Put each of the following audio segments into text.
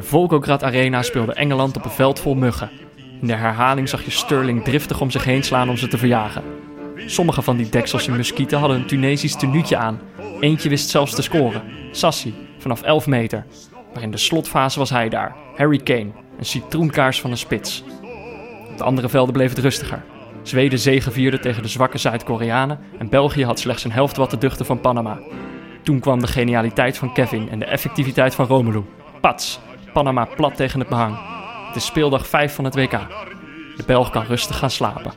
de Volgograd Arena speelde Engeland op een veld vol muggen. In de herhaling zag je Sterling driftig om zich heen slaan om ze te verjagen. Sommige van die dekselse muskieten hadden een Tunesisch tenuutje aan. Eentje wist zelfs te scoren. Sassi, vanaf 11 meter. Maar in de slotfase was hij daar. Harry Kane, een citroenkaars van een spits. Op de andere velden bleef het rustiger. Zweden zegevierde tegen de zwakke Zuid-Koreanen en België had slechts een helft wat te duchten van Panama. Toen kwam de genialiteit van Kevin en de effectiviteit van Romelu. Pats, Panama plat tegen het behang. Het is speeldag 5 van het WK. De Belg kan rustig gaan slapen.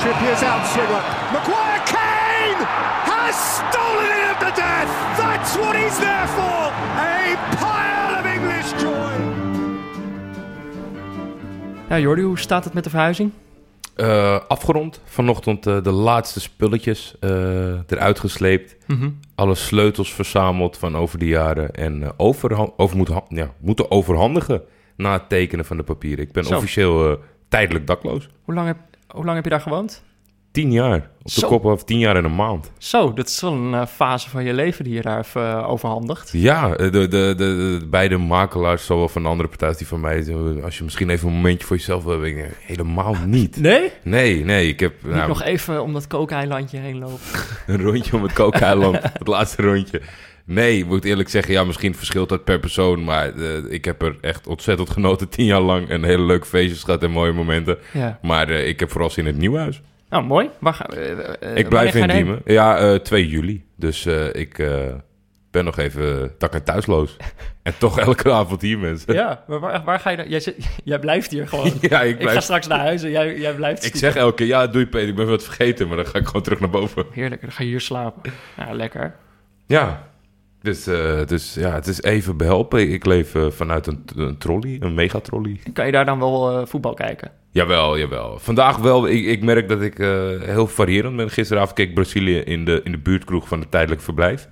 Trippier's outswinger. Maguire Kane has stolen it at the death. That's what he's there for. A pile of English joy. Ja, Jordi, hoe staat het met de verhuizing? Eh, afgerond. Vanochtend eh, de laatste spulletjes eh, eruit gesleept. Alle sleutels verzameld van over de jaren. En over moeten, ha- ja, moeten overhandigen na het tekenen van de papieren. Ik ben Zo. officieel tijdelijk dakloos. Hoe lang, heb, hoe lang heb je daar gewoond? Tien jaar. Op de Zo. kop af tien jaar en een maand. Zo, dat is wel een eh, fase van je leven die je daar even eh, overhandigt. Ja, de, de, de, de beide makelaars, zowel van de andere partij die van mij. Als je misschien even een momentje voor jezelf wil hebben. ik Helemaal niet. Nee? Nee, nee. Ik heb Niet nou, nog even om dat kookeilandje heen lopen. een rondje om het kookeiland. het laatste rondje. Nee, moet eerlijk zeggen, ja, misschien verschilt dat per persoon. Maar eh, ik heb er echt ontzettend genoten. Tien jaar lang. En hele leuke feestjes gehad en mooie momenten. Ja. Maar eh, ik heb vooral zin in het nieuwe huis. Nou, mooi. Waar ga, eh, eh, ik blijf je in? Diemen. Ja, eh 2 juli. Dus eh, ik eh, ben nog even tak en thuisloos. en toch elke avond hier, mensen. Ja, maar waar, waar ga je dan? Jij, zit- jij blijft hier gewoon. Ja, ik Ik blijf ga straks naar huis en jij, jij blijft Ik zeg elke keer, ja, doei Peter, ik ben wat vergeten, maar dan ga ik gewoon terug naar boven. Heerlijk, dan ga je hier slapen. Ja, lekker. Ja, dus, eh, dus ja, het is even behelpen. Ik leef eh, vanuit een, een trolley, een megatrolley. Kan je daar dan wel eh, voetbal kijken? Jawel, jawel. Vandaag wel. Ik, ik merk dat ik eh, heel variërend ben. Gisteravond keek Brazilië in de, in de buurtkroeg van het tijdelijk verblijf.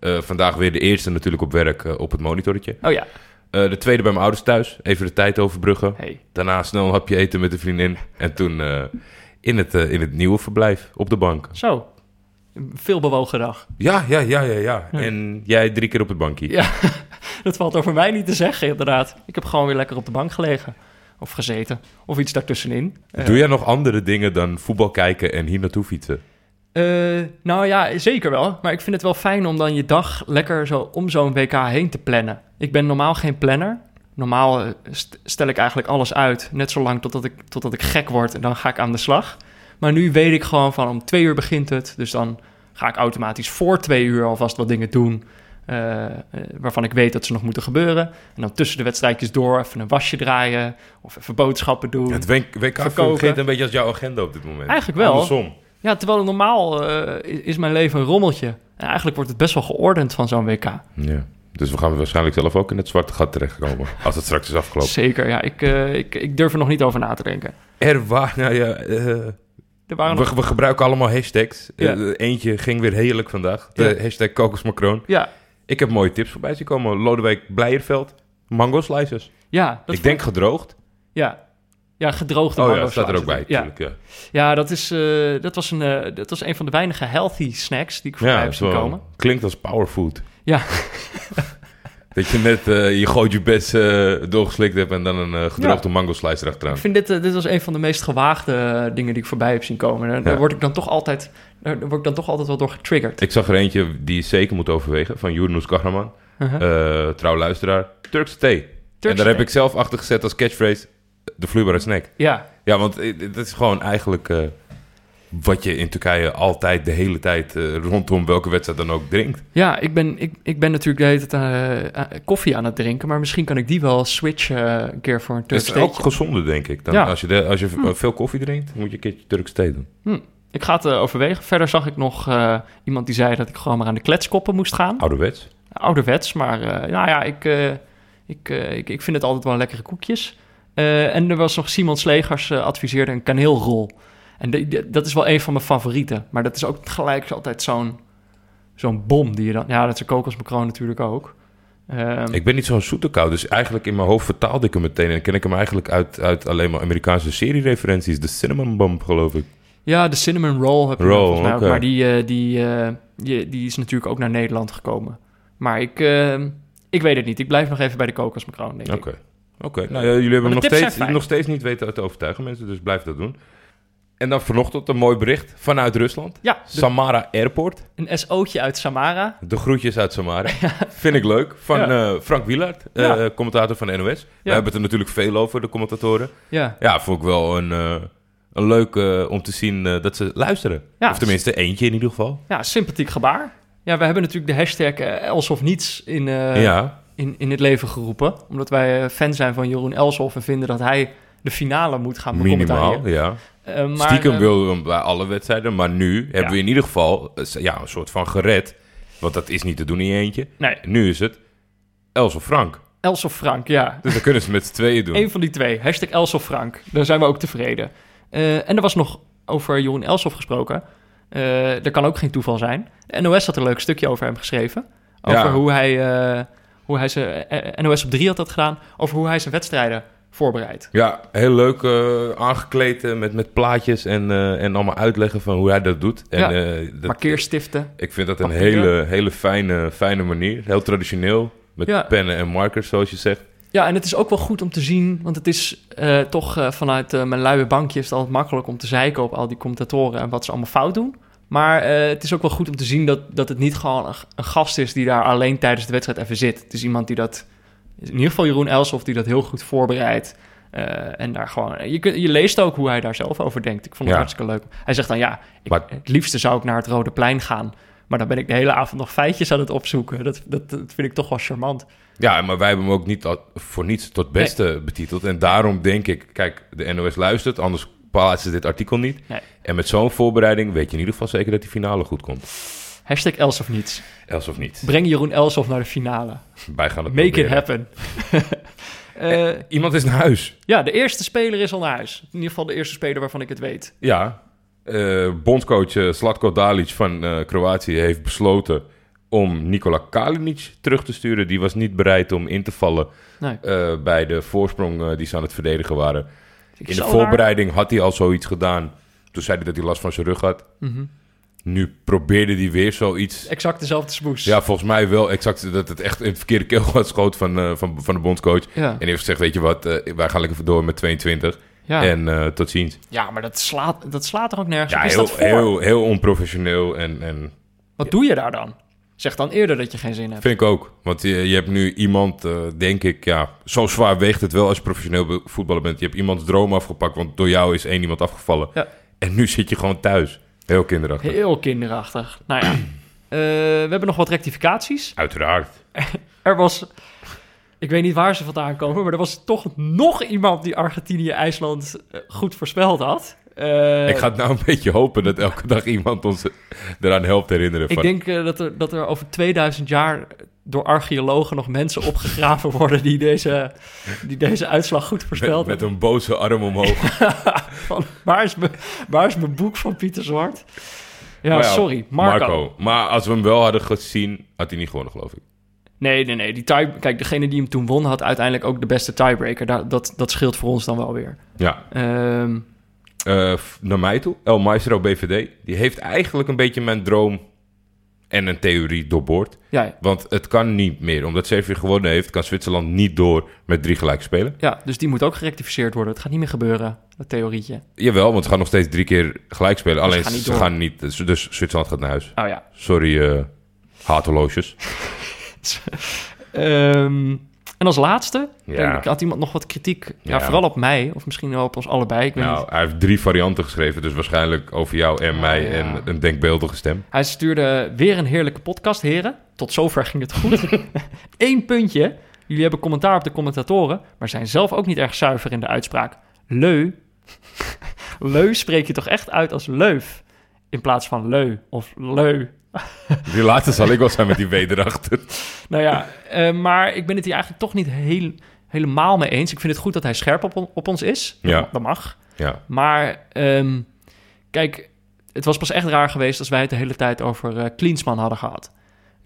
Eh, vandaag weer de eerste natuurlijk op werk eh, op het monitortje. Oh ja. De tweede bij mijn ouders thuis. Even de tijd overbruggen. Hey. Daarna snel een hapje eten met een vriendin. En toen in, het, in het nieuwe verblijf op de bank. Zo. Veel bewogen dag. Ja, ja, ja, ja, ja. En jij drie keer op het bankje. Ja, dat valt over mij niet te zeggen, inderdaad. Ik heb gewoon weer lekker op de bank gelegen. Of gezeten. Of iets daartussenin. Eh, Doe jij nog andere dingen dan voetbal kijken en hier naartoe fietsen? Eh, nou ja, zeker wel. Maar ik vind het wel fijn om dan je dag lekker zo om zo'n WK heen te plannen. Ik ben normaal geen planner. Normaal eh, st- stel ik eigenlijk alles uit. Net zolang totdat ik, totdat ik gek word en dan ga ik aan de slag. Maar nu weet ik gewoon van om twee uur begint het. Dus dan ga ik automatisch voor twee uur alvast wat dingen doen. Eh, eh, waarvan ik weet dat ze nog moeten gebeuren. En dan tussen de wedstrijdjes door even een wasje draaien. Of even boodschappen doen. Het WK fungeert een beetje als jouw agenda op dit moment. Eigenlijk wel. Andersom. Ja, terwijl normaal eh, is- mijn leven een rommeltje. En eigenlijk wordt het best wel geordend van zo'n WK. Ja. Dus we gaan waarschijnlijk zelf ook in het zwarte gat terechtkomen. als het straks is afgelopen. Zeker, ja. Ik, ik, ik durf er nog niet over na te denken. Er wa- nou ja, waren nog... we, we gebruiken allemaal hashtags. Ja. Eentje ging weer heerlijk vandaag. De Ja. hashtag kokosmacroon. Ja, Ik heb mooie tips voorbij zien komen. Lodewijk Blijerveld. Mango slices. ja. Dat ik denk gedroogd. Ja. Ja, gedroogde Oh ja, mango dat staat er ook bij. natuurlijk, Ja, ja dat, is, eh, dat, was een, eh, dat was een van de weinige healthy snacks die ik voorbij ja heb zien komen. Klinkt als powerfood. Ja. Dat je net eh, je gootje best eh, doorgeslikt hebt en dan een eh, gedroogde mango slice erachteraan. Ik vind dit, dit was een van de meest gewaagde dingen die ik voorbij heb zien komen. Daar, word ik dan toch altijd, daar, word ik dan toch altijd wel door getriggerd. Ik zag er eentje die je zeker moet overwegen, van Journus Kahraman. Uh-huh. Trouw luisteraar. Turkse thee. en daar heb ik zelf achter gezet als catchphrase de vloeibare snack. Ja, Ja, want dat is gewoon eigenlijk wat je in Turkije altijd de hele tijd eh, rondom welke wedstrijd dan ook drinkt. Ja, ik ben, ik, ik ben natuurlijk de hele tijd eh, eh, koffie aan het drinken, maar misschien kan ik die wel switchen een keer voor een Turks is ook gezonder, denk ik. Dan Ja. Als je, de, als je v- veel koffie drinkt, moet je een keertje Turks thee doen. Hm, Ik ga het overwegen. Verder zag ik nog iemand die zei dat ik gewoon maar aan de kletskoppen moest gaan. Ouderwets. Ouderwets, maar nou ja, ik, ik, ik, ik vind het altijd wel lekkere koekjes. En er was nog Simon Slegers adviseerde een kaneelrol. En de- de- dat is wel een van mijn favorieten. Maar dat is ook gelijk altijd zo'n zo'n bom die je dan... Ja, dat is een kokosmacroon natuurlijk ook. Ehm, Ik ben niet zo'n zoete kou, dus eigenlijk in mijn hoofd vertaalde ik hem meteen. En ken ik hem eigenlijk uit, uit alleen maar Amerikaanse serie-referenties. De Cinnamon Bump, geloof ik. Ja, de cinnamon roll heb je Roll, ook, oké. Maar die, eh, die, eh, die, die is natuurlijk ook naar Nederland gekomen. Maar ik, eh, Ik weet het niet. Ik blijf nog even bij de kokosmacroon, denk Oké. ik. Oké, nou ja, jullie hebben nog steeds, nog steeds niet weten te overtuigen mensen, dus blijf dat doen. En dan vanochtend een mooi bericht vanuit Rusland. Ja, de- Samara Airport. een SO'tje uit Samara. De groetjes uit Samara. Vind ik leuk. Van Ja. eh, Frank Wielaert, eh, Ja. commentator van de NOS. We hebben het er natuurlijk veel over, de commentatoren. Ja, Ja, vond ik wel een, eh, een leuk om te zien dat ze luisteren. Ja. Of tenminste eentje in ieder geval. ja sympathiek gebaar. Ja, we hebben natuurlijk de hashtag eh, Els of Niets in, ja, in, in het leven geroepen. Omdat wij fan zijn van Jeroen Elshoff en vinden dat hij de finale moet gaan minimaal. Ja. Eh, maar, Stiekem eh, wilden we hem bij alle wedstrijden. Maar nu hebben we in ieder geval eh, ja, een soort van gered. Want dat is niet te doen in je eentje. Nee, Nu is het Els of Frank. Els of Frank, ja. Dus dan kunnen ze met z'n tweeën doen. Eén van die twee. Hashtag Els of Frank. Daar zijn we ook tevreden. En er was nog over Jeroen Elshoff gesproken. Eh dat kan ook geen toeval zijn. De NOS had een leuk stukje over hem geschreven. Over Ja. hoe hij... eh, hoe hij zijn, NOS op 3 had dat gedaan. Over hoe hij zijn wedstrijden voorbereidt. Ja, heel leuk eh, aangekleed eh, met, met plaatjes en, eh, en allemaal uitleggen van hoe hij dat doet. En, Ja. dat, Markeerstiften. ik vind dat een papier. hele, hele fijne, fijne manier. Heel traditioneel. Met Ja. pennen en markers, zoals je zegt. Ja, en het is ook wel goed om te zien, want het is toch vanuit mijn luie bankje is het altijd makkelijk om te zeiken op al die commentatoren en wat ze allemaal fout doen. Maar het is ook wel goed om te zien dat, dat het niet gewoon een, een gast is die daar alleen tijdens de wedstrijd even zit. Het is iemand die dat, in ieder geval Jeroen Elshoff, die dat heel goed voorbereidt. eh, en daar gewoon, je, je leest ook hoe hij daar zelf over denkt. Ik vond het Ja. hartstikke leuk. Hij zegt dan, ja, ik, Maar- het liefste zou ik naar het Rode Plein gaan. Maar dan ben ik de hele avond nog feitjes aan het opzoeken. Dat, dat, dat vind ik toch wel charmant. Ja, maar wij hebben hem ook niet voor niets tot beste betiteld. En daarom denk ik, kijk, de NOS luistert, anders plaatsen ze dit artikel niet. Nee. En met zo'n voorbereiding weet je in ieder geval zeker dat die finale goed komt. Hashtag Els of niets. Els of niet. Breng Jeroen Elshoff naar de finale. Wij gaan het Make it happen. Eh, Iemand is naar huis. ja, de eerste speler is al naar huis. In ieder geval de eerste speler waarvan ik het weet. Ja, eh bondscoach eh, Slatko Dalic van eh, Kroatië heeft besloten om Nikola Kalinic terug te sturen. Die was niet bereid om in te vallen Nee. eh, bij de voorsprong eh, die ze aan het verdedigen waren. In de voorbereiding had hij al zoiets gedaan. Toen zei hij dat hij last van zijn rug had. Mhm. Nu probeerde hij weer zoiets. Exact dezelfde smoes. Ja, volgens mij wel exact dat het echt in het verkeerde keel had schoot van, eh, van, van de bondscoach. Ja, En hij heeft gezegd, weet je wat, eh, wij gaan lekker door met 22. ja. En eh, tot ziens. ja maar dat slaat, dat slaat er ook nergens Ja, op. Is heel, dat voor? heel, heel onprofessioneel en, en Wat doe je daar dan? Zeg dan eerder dat je geen zin hebt. vind ik ook. Want je, je hebt nu iemand, eh, denk ik, ja, zo zwaar weegt het wel als je professioneel voetballer bent. Je hebt iemands droom afgepakt, want door jou is één iemand afgevallen. Ja. En nu zit je gewoon thuis. Heel kinderachtig. Heel kinderachtig. Nou ja, Eh, we hebben nog wat rectificaties. Uiteraard. Er was, ik weet niet waar ze vandaan komen, maar er was toch nog iemand die Argentinië-IJsland eh, goed voorspeld had. Eh, ik ga het nou een beetje hopen dat elke dag iemand ons eraan helpt herinneren. Ik van- denk dat, er, dat er over 2000 jaar door archeologen nog mensen opgegraven worden die deze, die deze uitslag goed met, voorspeld met hebben. een boze arm omhoog. Van, waar, is mijn, waar is mijn boek van Pieter Zwart? Ja, Maar ja, sorry, Marco. Maar als we hem wel hadden gezien, had hij niet gewonnen, geloof ik. Nee, nee, nee. Die tie, kijk, degene die hem toen won had uiteindelijk ook de beste tiebreaker. Dat, dat scheelt voor ons dan wel weer. Ja, f- naar mij toe. El Maestro BVD. Die heeft eigenlijk een beetje mijn droom en een theorie doorboord. ja, Want het kan niet meer. Omdat Servië gewonnen heeft, kan Zwitserland niet door met drie gelijk spelen. ja, dus die moet ook gerectificeerd worden. Het gaat niet meer gebeuren, dat theorietje. Jawel, want ze gaan nog steeds drie keer gelijk spelen. Alleen gaan niet ze gaan niet. Dus, dus Zwitserland gaat naar huis. Oh ja. Sorry. Ehm, en als laatste, Ja. ik had iemand nog wat kritiek. Ja, Ja. vooral op mij, of misschien wel op ons allebei. Ik weet niet. Nou, hij heeft drie varianten geschreven. Dus waarschijnlijk over jou en mij ja. en een denkbeeldige stem. Hij stuurde weer een heerlijke podcast, heren. Tot zover ging het goed. Eén puntje. Jullie hebben commentaar op de commentatoren, maar zijn zelf ook niet erg zuiver in de uitspraak. Leu. Leu spreek je toch echt uit als leuf. In plaats van leu of leu. Die laatste zal ik wel zijn met die W erachter. Nou ja, eh, maar ik ben het hier eigenlijk toch niet heel, helemaal mee eens. Ik vind het goed dat hij scherp op, on- op ons is. Dat Ja. Dat mag. Ja, Maar ehm, kijk, het was pas echt raar geweest als wij het de hele tijd over eh Klinsman hadden gehad.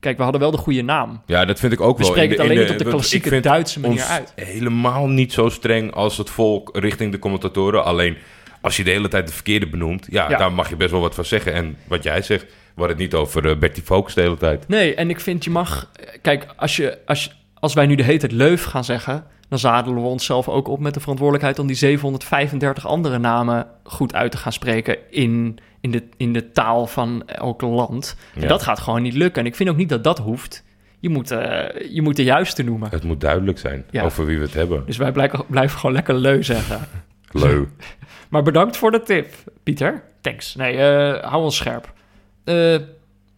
Kijk, we hadden wel de goede naam. ja dat vind ik ook We wel. spreken In het alleen niet op de klassieke Duitse manier uit. helemaal niet zo streng als het volk richting de commentatoren. Alleen als je de hele tijd de verkeerde benoemt, ja, Ja. daar mag je best wel wat van zeggen. En wat jij zegt, hadden het niet over eh, Bertie Focus de hele tijd. Nee, en ik vind je mag... Kijk, als je, als als wij nu de hele tijd Leuf gaan zeggen, dan zadelen we onszelf ook op met de verantwoordelijkheid om die 735 andere namen goed uit te gaan spreken in, in, de, in de taal van elk land. En Ja. dat gaat gewoon niet lukken. En ik vind ook niet dat dat hoeft. Je moet, eh, je moet de juiste noemen. Het moet duidelijk zijn Ja. over wie we het hebben. Dus wij blijven, blijven gewoon lekker leu zeggen. Leu. Maar bedankt voor de tip, Pieter. Thanks. Nee, eh, hou ons scherp. Eh,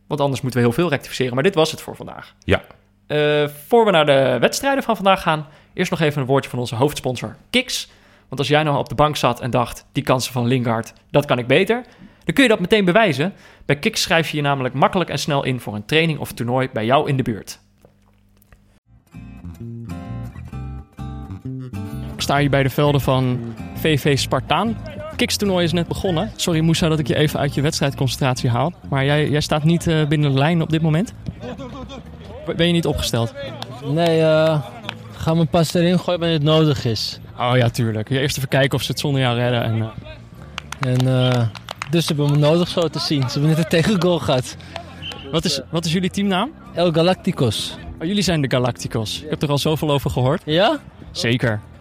want anders moeten we heel veel rectificeren. Maar dit was het voor vandaag. Ja. Eh, voor we naar de wedstrijden van vandaag gaan, eerst nog even een woordje van onze hoofdsponsor Kiks. Want als jij nou op de bank zat en dacht, die kansen van Lingard, dat kan ik beter, dan kun je dat meteen bewijzen. Bij Kiks schrijf je je namelijk makkelijk en snel in voor een training of toernooi bij jou in de buurt. Ik sta hier bij de velden van VV Spartaan. Kiks toernooi is net begonnen. Sorry Moussa dat ik je even uit je wedstrijdconcentratie haal. Maar jij, jij staat niet eh, binnen de lijn op dit moment? Ben je niet opgesteld? Nee, eh ga me pas erin gooien wanneer het nodig is. Oh ja, tuurlijk. Ja, eerst even kijken of ze het zonder jou redden. En, eh, En dus ze hebben me nodig zo te zien. Ze hebben net een tegengoal gehad. wat, is, wat is jullie teamnaam? El Galacticos. Oh, jullie zijn de Galacticos. Ik heb er al zoveel over gehoord. Ja? Zeker.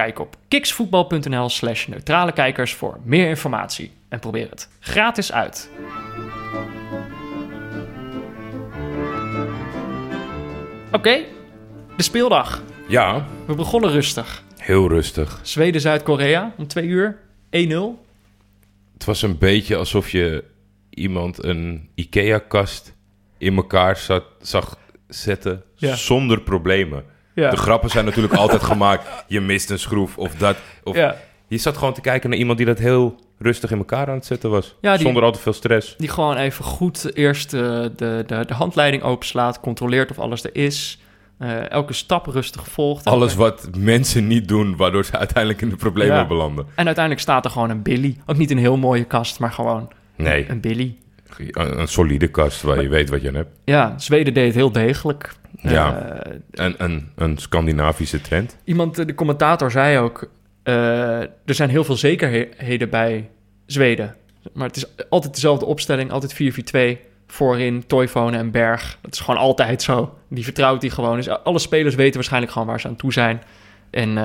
Kijk op kiksvoetbal.nl slash neutrale kijkers voor meer informatie. En probeer het gratis uit. Oké, de speeldag. Ja, We begonnen rustig. heel rustig. Zweden-Zuid-Korea om twee uur. 1-0. Het was een beetje alsof je iemand een IKEA-kast in elkaar zat, zag zetten Ja. zonder problemen. Ja. De grappen zijn natuurlijk altijd gemaakt. Je mist een schroef of dat. Of ja. Je zat gewoon te kijken naar iemand die dat heel rustig in elkaar aan het zetten was. Ja, die- Zonder al te veel stress. Die gewoon even goed eerst eh, de, de, de handleiding openslaat. Controleert of alles er is. eh, elke stap rustig volgt. Alles wat mensen niet doen, waardoor ze uiteindelijk in de problemen Ja. belanden. En uiteindelijk staat er gewoon een Billy. Ook niet een heel mooie kast, maar gewoon Nee, een Billy. een, een solide kast waar je weet wat je aan hebt. Ja, Zweden deed het heel degelijk. Ja. Eh, Een, een, een Scandinavische trend. iemand, de commentator, zei ook... eh, er zijn heel veel zekerheden bij Zweden. Maar het is altijd dezelfde opstelling, altijd 4-4-2. Voorin, Toivonen en Berg. Dat is gewoon altijd zo. Die vertrouwt hij gewoon. Dus alle spelers weten waarschijnlijk gewoon waar ze aan toe zijn. En eh,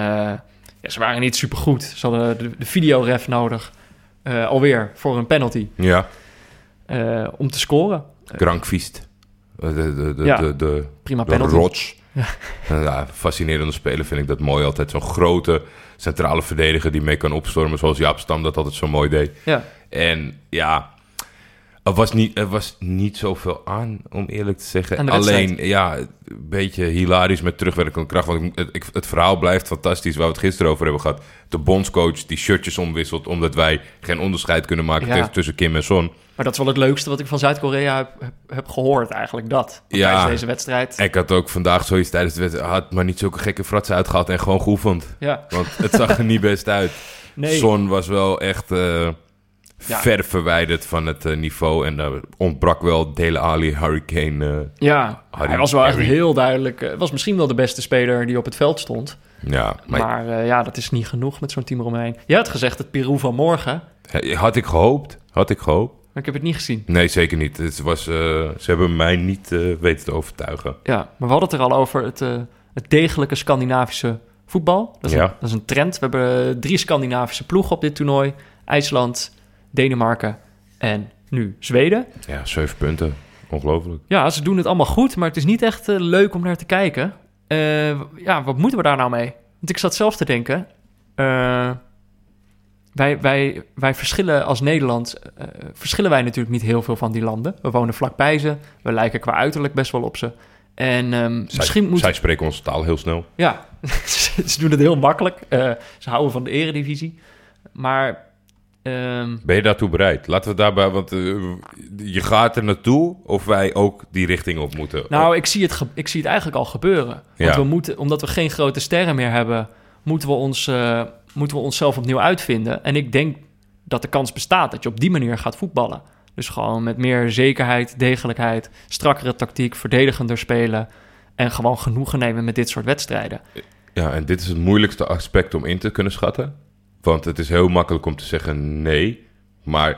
ja, ze waren niet supergoed. Ze hadden de, de videoref nodig. eh, alweer voor een penalty. Ja, eh, om te scoren. Krankviest. De, de, de, Ja. de, de, Prima de penalty. rots. Ja. fascinerende speler vind ik dat mooi altijd. Zo'n grote centrale verdediger die mee kan opstormen. Zoals Jaap Stam dat altijd zo mooi deed. Ja. En ja, er was niet, er was niet zoveel aan, om eerlijk te zeggen. Alleen, ja, een beetje hilarisch met terugwerkende kracht. Want ik, het, ik- het verhaal blijft fantastisch, waar we het gisteren over hebben gehad. De bondscoach die shirtjes omwisselt, omdat wij geen onderscheid kunnen maken Ja. tussen- Kim en Son. Maar dat is wel het leukste wat ik van Zuid-Korea heb, heb, heb gehoord eigenlijk, dat. Ja. Tijdens deze wedstrijd. Ik had ook vandaag zoiets tijdens de wedstrijd, had maar niet zulke gekke fratsen uitgehaald en gewoon geoefend. Ja, Want het zag er niet best uit. nee. Son was wel echt eh, Ja. ver verwijderd van het eh, niveau. En daar ontbrak wel Dele Ali, Hurricane. eh, Ja, Harry- hij was wel echt heel duidelijk. eh, was misschien wel de beste speler die op het veld stond. ja, maar Maar, ja, dat is niet genoeg met zo'n team eromheen. Je had gezegd het Peru van morgen, had ik gehoopt. Had ik gehoopt. maar ik heb het niet gezien. Nee, zeker niet. Het was, ze hebben mij niet weten te overtuigen. Ja, maar we hadden het er al over, het, het degelijke Scandinavische voetbal. Dat is, Ja. een, dat is een trend. We hebben drie Scandinavische ploegen op dit toernooi. IJsland, Denemarken en nu Zweden. Ja, zeven punten. Ongelooflijk. Ja, ze doen het allemaal goed, maar het is niet echt eh, leuk om naar te kijken. Eh, ja, wat moeten we daar nou mee? Want ik zat zelf te denken. eh, wij, wij, wij verschillen als Nederland, verschillen wij natuurlijk niet heel veel van die landen. We wonen vlakbij ze, we lijken qua uiterlijk best wel op ze. En ehm, Zij, misschien moet... zij spreken onze taal heel snel. Ja, ze doen het heel makkelijk. Ze houden van de eredivisie. Maar Ehm, Ben je daartoe bereid? Laten we daarbij, want eh, je gaat er naartoe of wij ook die richting op moeten. nou, ik zie, het ik zie het eigenlijk al gebeuren. Want Ja. we moeten, omdat we geen grote sterren meer hebben, moeten we, ons, eh, moeten we onszelf opnieuw uitvinden. En ik denk dat de kans bestaat dat je op die manier gaat voetballen. Dus gewoon met meer zekerheid, degelijkheid, strakkere tactiek, verdedigender spelen. En gewoon genoegen nemen met dit soort wedstrijden. Ja, en dit is het moeilijkste aspect om in te kunnen schatten. Want het is heel makkelijk om te zeggen nee. Maar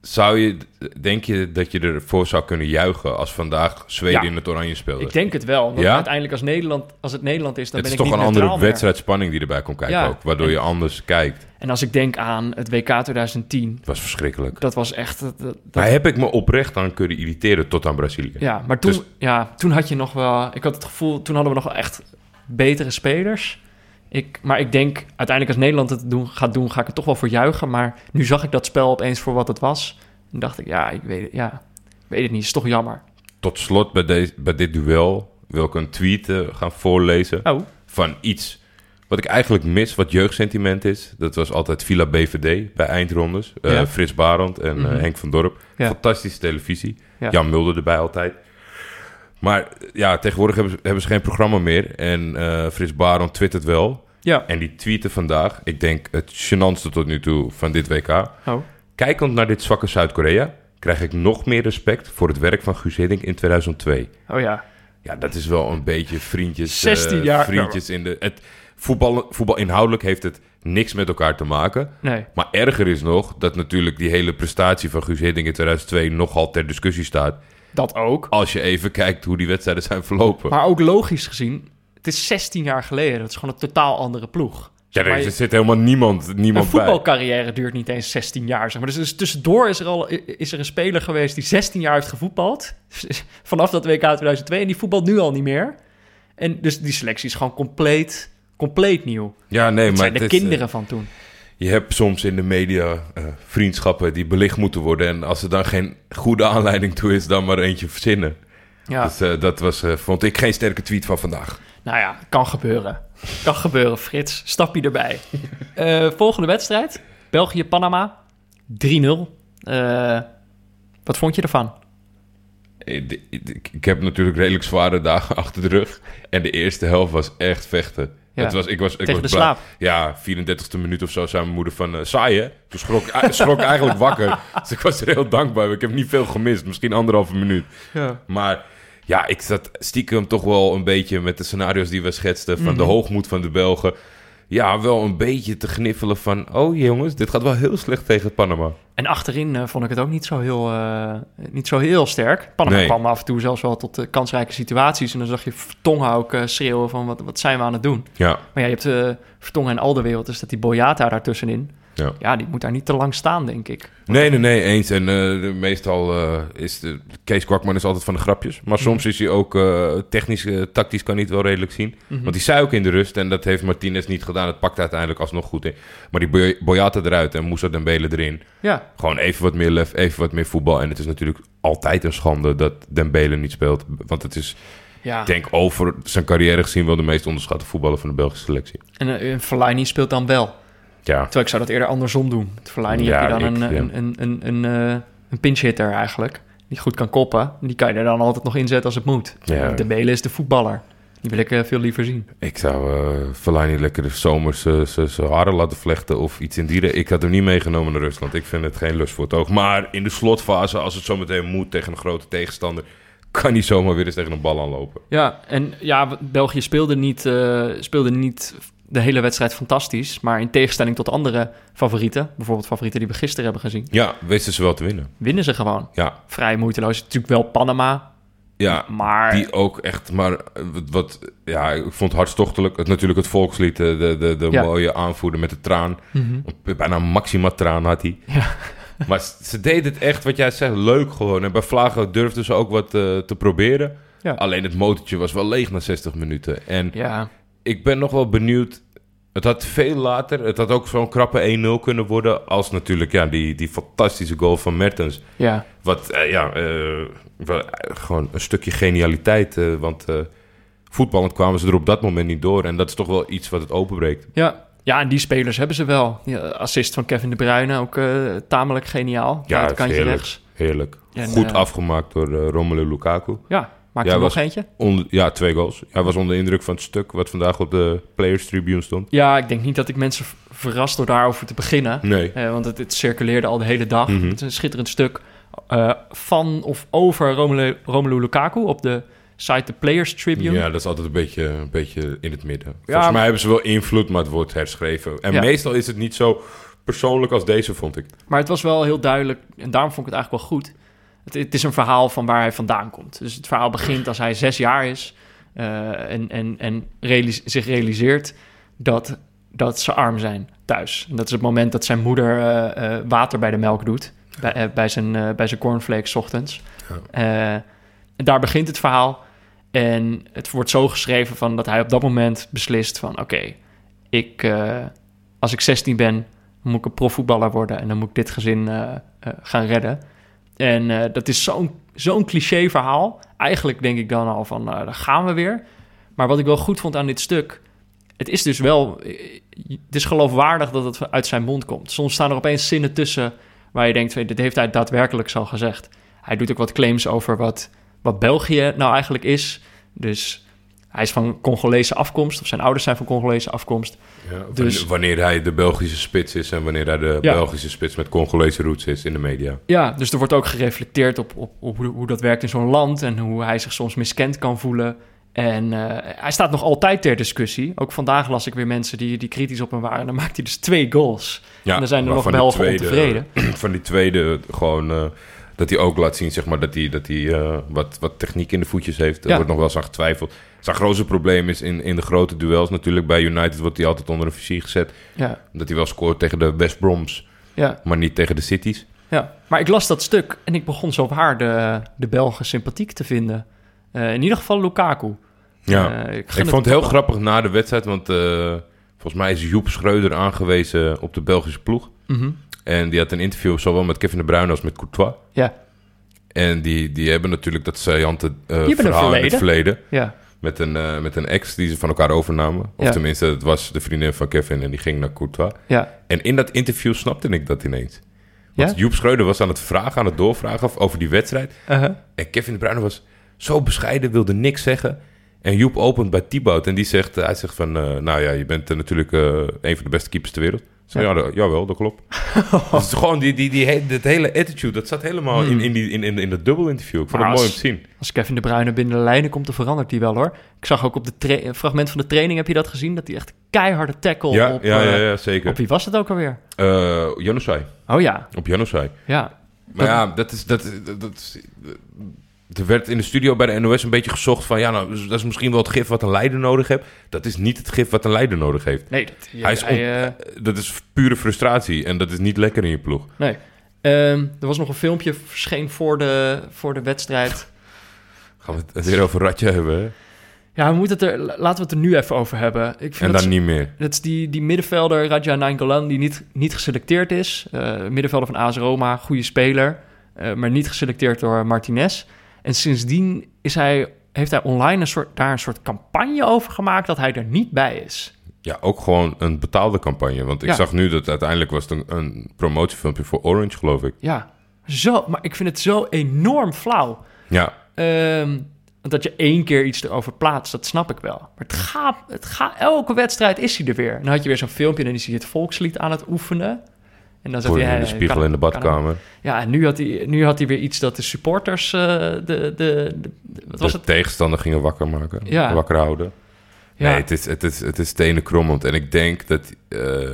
zou je, denk je dat je ervoor zou kunnen juichen als vandaag Zweden Ja. in het oranje speelde? Ik denk het wel. Want Ja? uiteindelijk als, Nederland, als het Nederland is, dan het ben is ik toch niet een neutraal andere meer. wedstrijdspanning die erbij komt kijken Ja. ook. Waardoor En- je anders kijkt. En als ik denk aan het WK 2010, Het was verschrikkelijk. dat was echt... Dat, dat- Daar heb ik me oprecht aan kunnen irriteren tot aan Brazilië. ja, maar toen, Dus- ja, toen had je nog wel... Ik had het gevoel, toen hadden we nog wel echt betere spelers. Ik, maar ik denk, uiteindelijk als Nederland het doen, gaat doen, ga ik er toch wel voor juichen. Maar nu zag ik dat spel opeens voor wat het was. En dacht ik, ja, ik weet het, ja, ik weet het niet. is toch jammer. Tot slot bij, deze, bij dit duel wil ik een tweet eh, gaan voorlezen. Oh, van iets wat ik eigenlijk mis, wat jeugdsentiment is. Dat was altijd Villa BVD bij eindrondes. Ja. Frits Barend en eh, Mhm. Henk van Dorp. Ja. Fantastische televisie. Ja. Jan Mulder erbij altijd. Maar ja, tegenwoordig hebben ze, hebben ze geen programma meer. En eh, Frits Barend twittert wel. ja. En die tweette vandaag, ik denk het gênantste tot nu toe van dit WK. Oh, Kijkend naar dit zwakke Zuid-Korea... krijg ik nog meer respect voor het werk van Guus Hiddink in 2002. oh ja. Ja, dat is wel een beetje vriendjes. 16 eh, jaar. Vriendjes in de. Het, voetbal, voetbal inhoudelijk heeft het niks met elkaar te maken. Nee. Maar erger is nog dat natuurlijk die hele prestatie van Guus Hiddink in 2002 nogal ter discussie staat. Dat ook. Als je even kijkt hoe die wedstrijden zijn verlopen. Maar ook logisch gezien, het is 16 jaar geleden. Dat is gewoon een totaal andere ploeg. ja, er, je- zit helemaal niemand, Een niemand bij. voetbalcarrière duurt niet eens 16 jaar. Zeg maar. dus, dus tussendoor is er al is er een speler geweest die 16 jaar heeft gevoetbald. Vanaf dat WK 2002. En die voetbalt nu al niet meer. En dus die selectie is gewoon compleet, compleet nieuw. Ja, nee, Het maar zijn de is, eh, kinderen van toen. Je hebt soms in de media eh, vriendschappen die belicht moeten worden. En als er dan geen goede aanleiding toe is, dan maar eentje verzinnen. Ja, Dus eh, dat was, eh, vond ik geen sterke tweet van vandaag. nou ja, kan gebeuren. Kan gebeuren, Frits. Stap je erbij. Volgende wedstrijd. België-Panama. 3-0. Eh, wat vond je ervan? Ik, ik- ik heb natuurlijk redelijk zware dagen achter de rug. En de eerste helft was echt vechten. Ja. Het was, ik was, ik Tegen was de slaap. Ja, 34e minuut of zo zei mijn moeder van... saai hè? Toen schrok, ik- schrok eigenlijk wakker. Dus ik was er heel dankbaar. Ik heb niet veel gemist. Misschien anderhalve minuut. Ja. Maar ja, ik zat stiekem toch wel een beetje met de scenario's die we schetsten... van de Mhm. hoogmoed van de Belgen. Ja, wel een beetje te gniffelen van... oh jongens, dit gaat wel heel slecht tegen Panama. En achterin eh, vond ik het ook niet zo heel, eh, niet zo heel sterk. Panama Nee. kwam af en toe zelfs wel tot eh, kansrijke situaties. En dan zag je Vertongen ook schreeuwen van wat, wat zijn we aan het doen. Ja, Maar ja, je hebt Vertongen en Alderwereld, dus dat die Boyata daartussenin. Ja. Ja, die moet daar niet te lang staan, denk ik. Nee, nee, nee, eens. En eh, meestal eh, is de, Kees Kwakman is altijd van de grapjes. Maar soms is hij ook eh, technisch, tactisch kan hij het wel redelijk zien. Mhm. Want die zei ook in de rust, en dat heeft Martinez niet gedaan. Het pakt uiteindelijk alsnog goed in. Maar die Boy- Boyata eruit en Moussa Dembele erin. Ja, Gewoon even wat meer lef, even wat meer voetbal. En het is natuurlijk altijd een schande dat Dembele niet speelt. Want het is, ja. ik denk over zijn carrière gezien... wel de meest onderschatte voetballer van de Belgische selectie. En Fellaini speelt dan wel. Ja, Terwijl ik zou dat eerder andersom doen. Met Fellaini Ja, heb je dan ik, een, ja. een, een, een, een, eh, een pinch hitter eigenlijk. Die goed kan koppen. Die kan je er dan altijd nog inzetten als het moet. Ja. De Bele is de voetballer. Die wil ik eh, veel liever zien. Ik zou eh Fellaini lekker de zomers zijn haren laten vlechten of iets in dieren. Ik had hem niet meegenomen naar Rusland. Ik vind het geen lust voor het oog. Maar in de slotfase, als het zometeen moet tegen een grote tegenstander... kan hij zomaar weer eens tegen een bal aanlopen. Ja, en ja, België speelde niet, speelde niet de hele wedstrijd fantastisch. Maar in tegenstelling tot andere favorieten, bijvoorbeeld favorieten die we gisteren hebben gezien, Ja, wisten ze wel te winnen. winnen ze gewoon. Ja, Vrij moeiteloos. Natuurlijk wel Panama, ja maar die ook echt... Maar eh, wat, wat- ja, ik vond het hartstochtelijk. Het, natuurlijk het volkslied, eh, de, de, de Ja. mooie aanvoerder met de traan. Mhm. Bijna maxima traan had hij. Ja. Maar ze deed het echt, wat jij zegt, leuk gewoon. En bij Vlagen durfden ze ook wat eh, te proberen. Ja. Alleen het motortje was wel leeg na 60 minuten. En ja, ik ben nog wel benieuwd. Het had veel later, het had ook zo'n krappe 1-0 kunnen worden. Als natuurlijk ja, die, die fantastische goal van Mertens. ja, Wat eh, ja, eh, gewoon een stukje genialiteit. want voetballend kwamen ze er op dat moment niet door. En dat is toch wel iets wat het openbreekt. ja. Ja, en die spelers hebben ze wel. Ja, assist van Kevin De Bruyne, ook tamelijk geniaal. Ja, het kantje heerlijk. rechts. Heerlijk. En, Goed afgemaakt door eh, Romelu Lukaku. Ja, maakt Ja, er nog eentje? Onder, ja, twee goals. Hij was onder de indruk van het stuk wat vandaag op de Players Tribune stond. Ja, ik denk niet dat ik mensen verrast door daarover te beginnen. Nee. Eh, want het, het circuleerde al de hele dag. Mhm. Het is een schitterend stuk eh, van of over Romelu, Romelu Lukaku op de site The Players Tribune. Ja, dat is altijd een beetje, een beetje in het midden. Volgens maar- mij hebben ze wel invloed, maar het wordt herschreven. En Ja. meestal is het niet zo persoonlijk als deze, vond ik. Maar het was wel heel duidelijk, en daarom vond ik het eigenlijk wel goed. Het, het is een verhaal van waar hij vandaan komt. Dus het verhaal begint als hij zes jaar is eh, en, en, en realis- zich realiseert dat, dat ze arm zijn thuis. En dat is het moment dat zijn moeder eh, eh, water bij de melk doet, bij, bij, zijn, bij zijn cornflakes 's ochtends. En daar begint het verhaal. En het wordt zo geschreven van dat hij op dat moment beslist van... oké, ik, als ik 16 ben, moet ik een profvoetballer worden... en dan moet ik dit gezin gaan redden. En eh, dat is zo'n zo'n cliché verhaal. Eigenlijk denk ik dan al van, nou, daar gaan we weer. Maar wat ik wel goed vond aan dit stuk... het is dus wel... het is geloofwaardig dat het uit zijn mond komt. Soms staan er opeens zinnen tussen... waar je denkt, dit heeft hij daadwerkelijk zo gezegd. Hij doet ook wat claims over wat, wat België nou eigenlijk is. Dus hij is van Congolese afkomst... of zijn ouders zijn van Congolese afkomst... Ja, Dus- Wanneer hij de Belgische spits is en wanneer hij de Ja. Belgische spits met Congolese roots is in de media. Ja, dus er wordt ook gereflecteerd op, op, op hoe, dat werkt in zo'n land en hoe hij zich soms miskend kan voelen. En eh, hij staat nog altijd ter discussie. Ook vandaag las ik weer mensen die, die kritisch op hem waren. En dan maakt hij dus twee goals. Ja, En dan zijn er nog Belgen ontevreden. Van die tweede gewoon... eh, dat hij ook laat zien, zeg maar, dat hij, dat hij eh, wat, wat techniek in de voetjes heeft. Er Ja. wordt nog wel eens aan getwijfeld. Zijn grootste probleem is in, in de grote duels natuurlijk. Bij United wordt hij altijd onder een vizier gezet. Ja, Omdat hij wel scoort tegen de West Broms, ja, maar niet tegen de Cities. ja. Maar ik las dat stuk en ik begon zo waar de, de Belgen sympathiek te vinden. Eh, in ieder geval Lukaku. Ja, Eh, ik, vond het heel grappig na de wedstrijd, want volgens mij is Joep Schreuder aangewezen op de Belgische ploeg. Mhm. En die had een interview zowel met Kevin de Bruyne als met Courtois. Ja, En die, die hebben natuurlijk dat saillante eh hebben een verhaal in het verleden. ja, Met een, eh, met een ex die ze van elkaar overnamen. Of Ja. tenminste, het was de vriendin van Kevin en die ging naar Courtois. ja. En in dat interview snapte ik dat ineens. Want Ja? Joep Schreuder was aan het vragen, aan het doorvragen over die wedstrijd. Uh-huh. En Kevin de Bruyne was zo bescheiden, wilde niks zeggen. En Joep opent bij Thibaut en die zegt, hij zegt van... eh, nou ja, je bent eh, natuurlijk eh, een van de beste keepers ter wereld. Zeg, ja. dat- jawel, dat klopt. dus gewoon die, die, die, dat hele attitude, dat zat helemaal in, in, die, in, in, in dat dubbel interview. Ik vond Maar het mooi als- om te zien. Als Kevin de Bruyne binnen de lijnen komt, dan verandert hij wel hoor. Ik zag ook op de fragment van de training, heb je dat gezien? Dat hij echt keiharde tackle Ja, op... ja, ja, eh, ja, zeker. Op wie was het ook alweer? Janusai. Oh ja, Op Janusai. ja. Maar ja, dat is, dat, dat, dat is- er werd in de studio bij de NOS een beetje gezocht van... ja, nou, dat is misschien wel het gif wat een leider nodig heeft. Dat is niet het gif wat een leider nodig heeft. Nee, dat, Hij is hij, eh, Dat is pure frustratie en dat is niet lekker in je ploeg. nee. Ehm, er was nog een filmpje verscheen voor de, voor de wedstrijd. Gaan we het weer over Ratje hebben, hè? Ja, we moeten het er, laten we het er nu even over hebben. Ik vind En dat, dan niet meer. dat is die, die middenvelder Raja Nainggolan die niet, niet geselecteerd is. Eh, middenvelder van AS Roma, goede speler. eh, maar niet geselecteerd door Martinez. En sindsdien is hij, heeft hij online een soort, daar een soort campagne over gemaakt dat hij er niet bij is. Ja, ook gewoon een betaalde campagne. Want ik Ja. zag nu dat uiteindelijk was het een, een promotiefilmpje voor Orange, geloof ik. Ja, zo, maar ik vind het zo enorm flauw. Ja, Ehm, dat je één keer iets erover plaatst, dat snap ik wel. Maar het gaat, het gaat, elke wedstrijd is hij er weer. Dan had je weer zo'n filmpje en dan is hij het volkslied aan het oefenen. En dan zat hij... in de spiegel kan- in de badkamer. Ja, en nu had, hij, nu had hij weer iets dat de supporters... eh, de, de, de- wat was de het? tegenstander gingen wakker maken. Ja. Wakker houden. Ja. Nee, het is, het is, het is tenen krommend. En ik denk dat eh,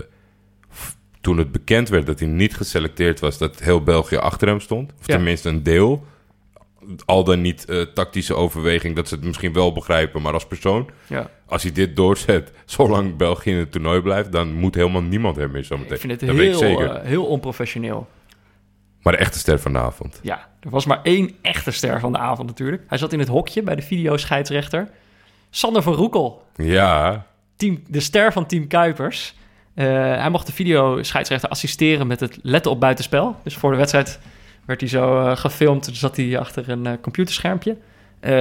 toen het bekend werd dat hij niet geselecteerd was, dat heel België achter hem stond. Of Ja. tenminste een deel. Al dan niet eh, tactische overweging dat ze het misschien wel begrijpen, maar als persoon. Ja. Als hij dit doorzet, zolang België in het toernooi blijft, dan moet helemaal niemand hem meer zo meteen. Ik vind het dat heel, zeker. eh, heel onprofessioneel. maar de echte ster van de avond. Ja, er was maar één echte ster van de avond natuurlijk. Hij zat in het hokje bij de videoscheidsrechter. Sander van Roekel, Ja, team, de ster van Team Kuipers. Eh, hij mocht de videoscheidsrechter assisteren met het letten op buitenspel. Dus voor de wedstrijd werd hij zo eh, gefilmd. Zat hij achter een eh, computerschermpje. Eh,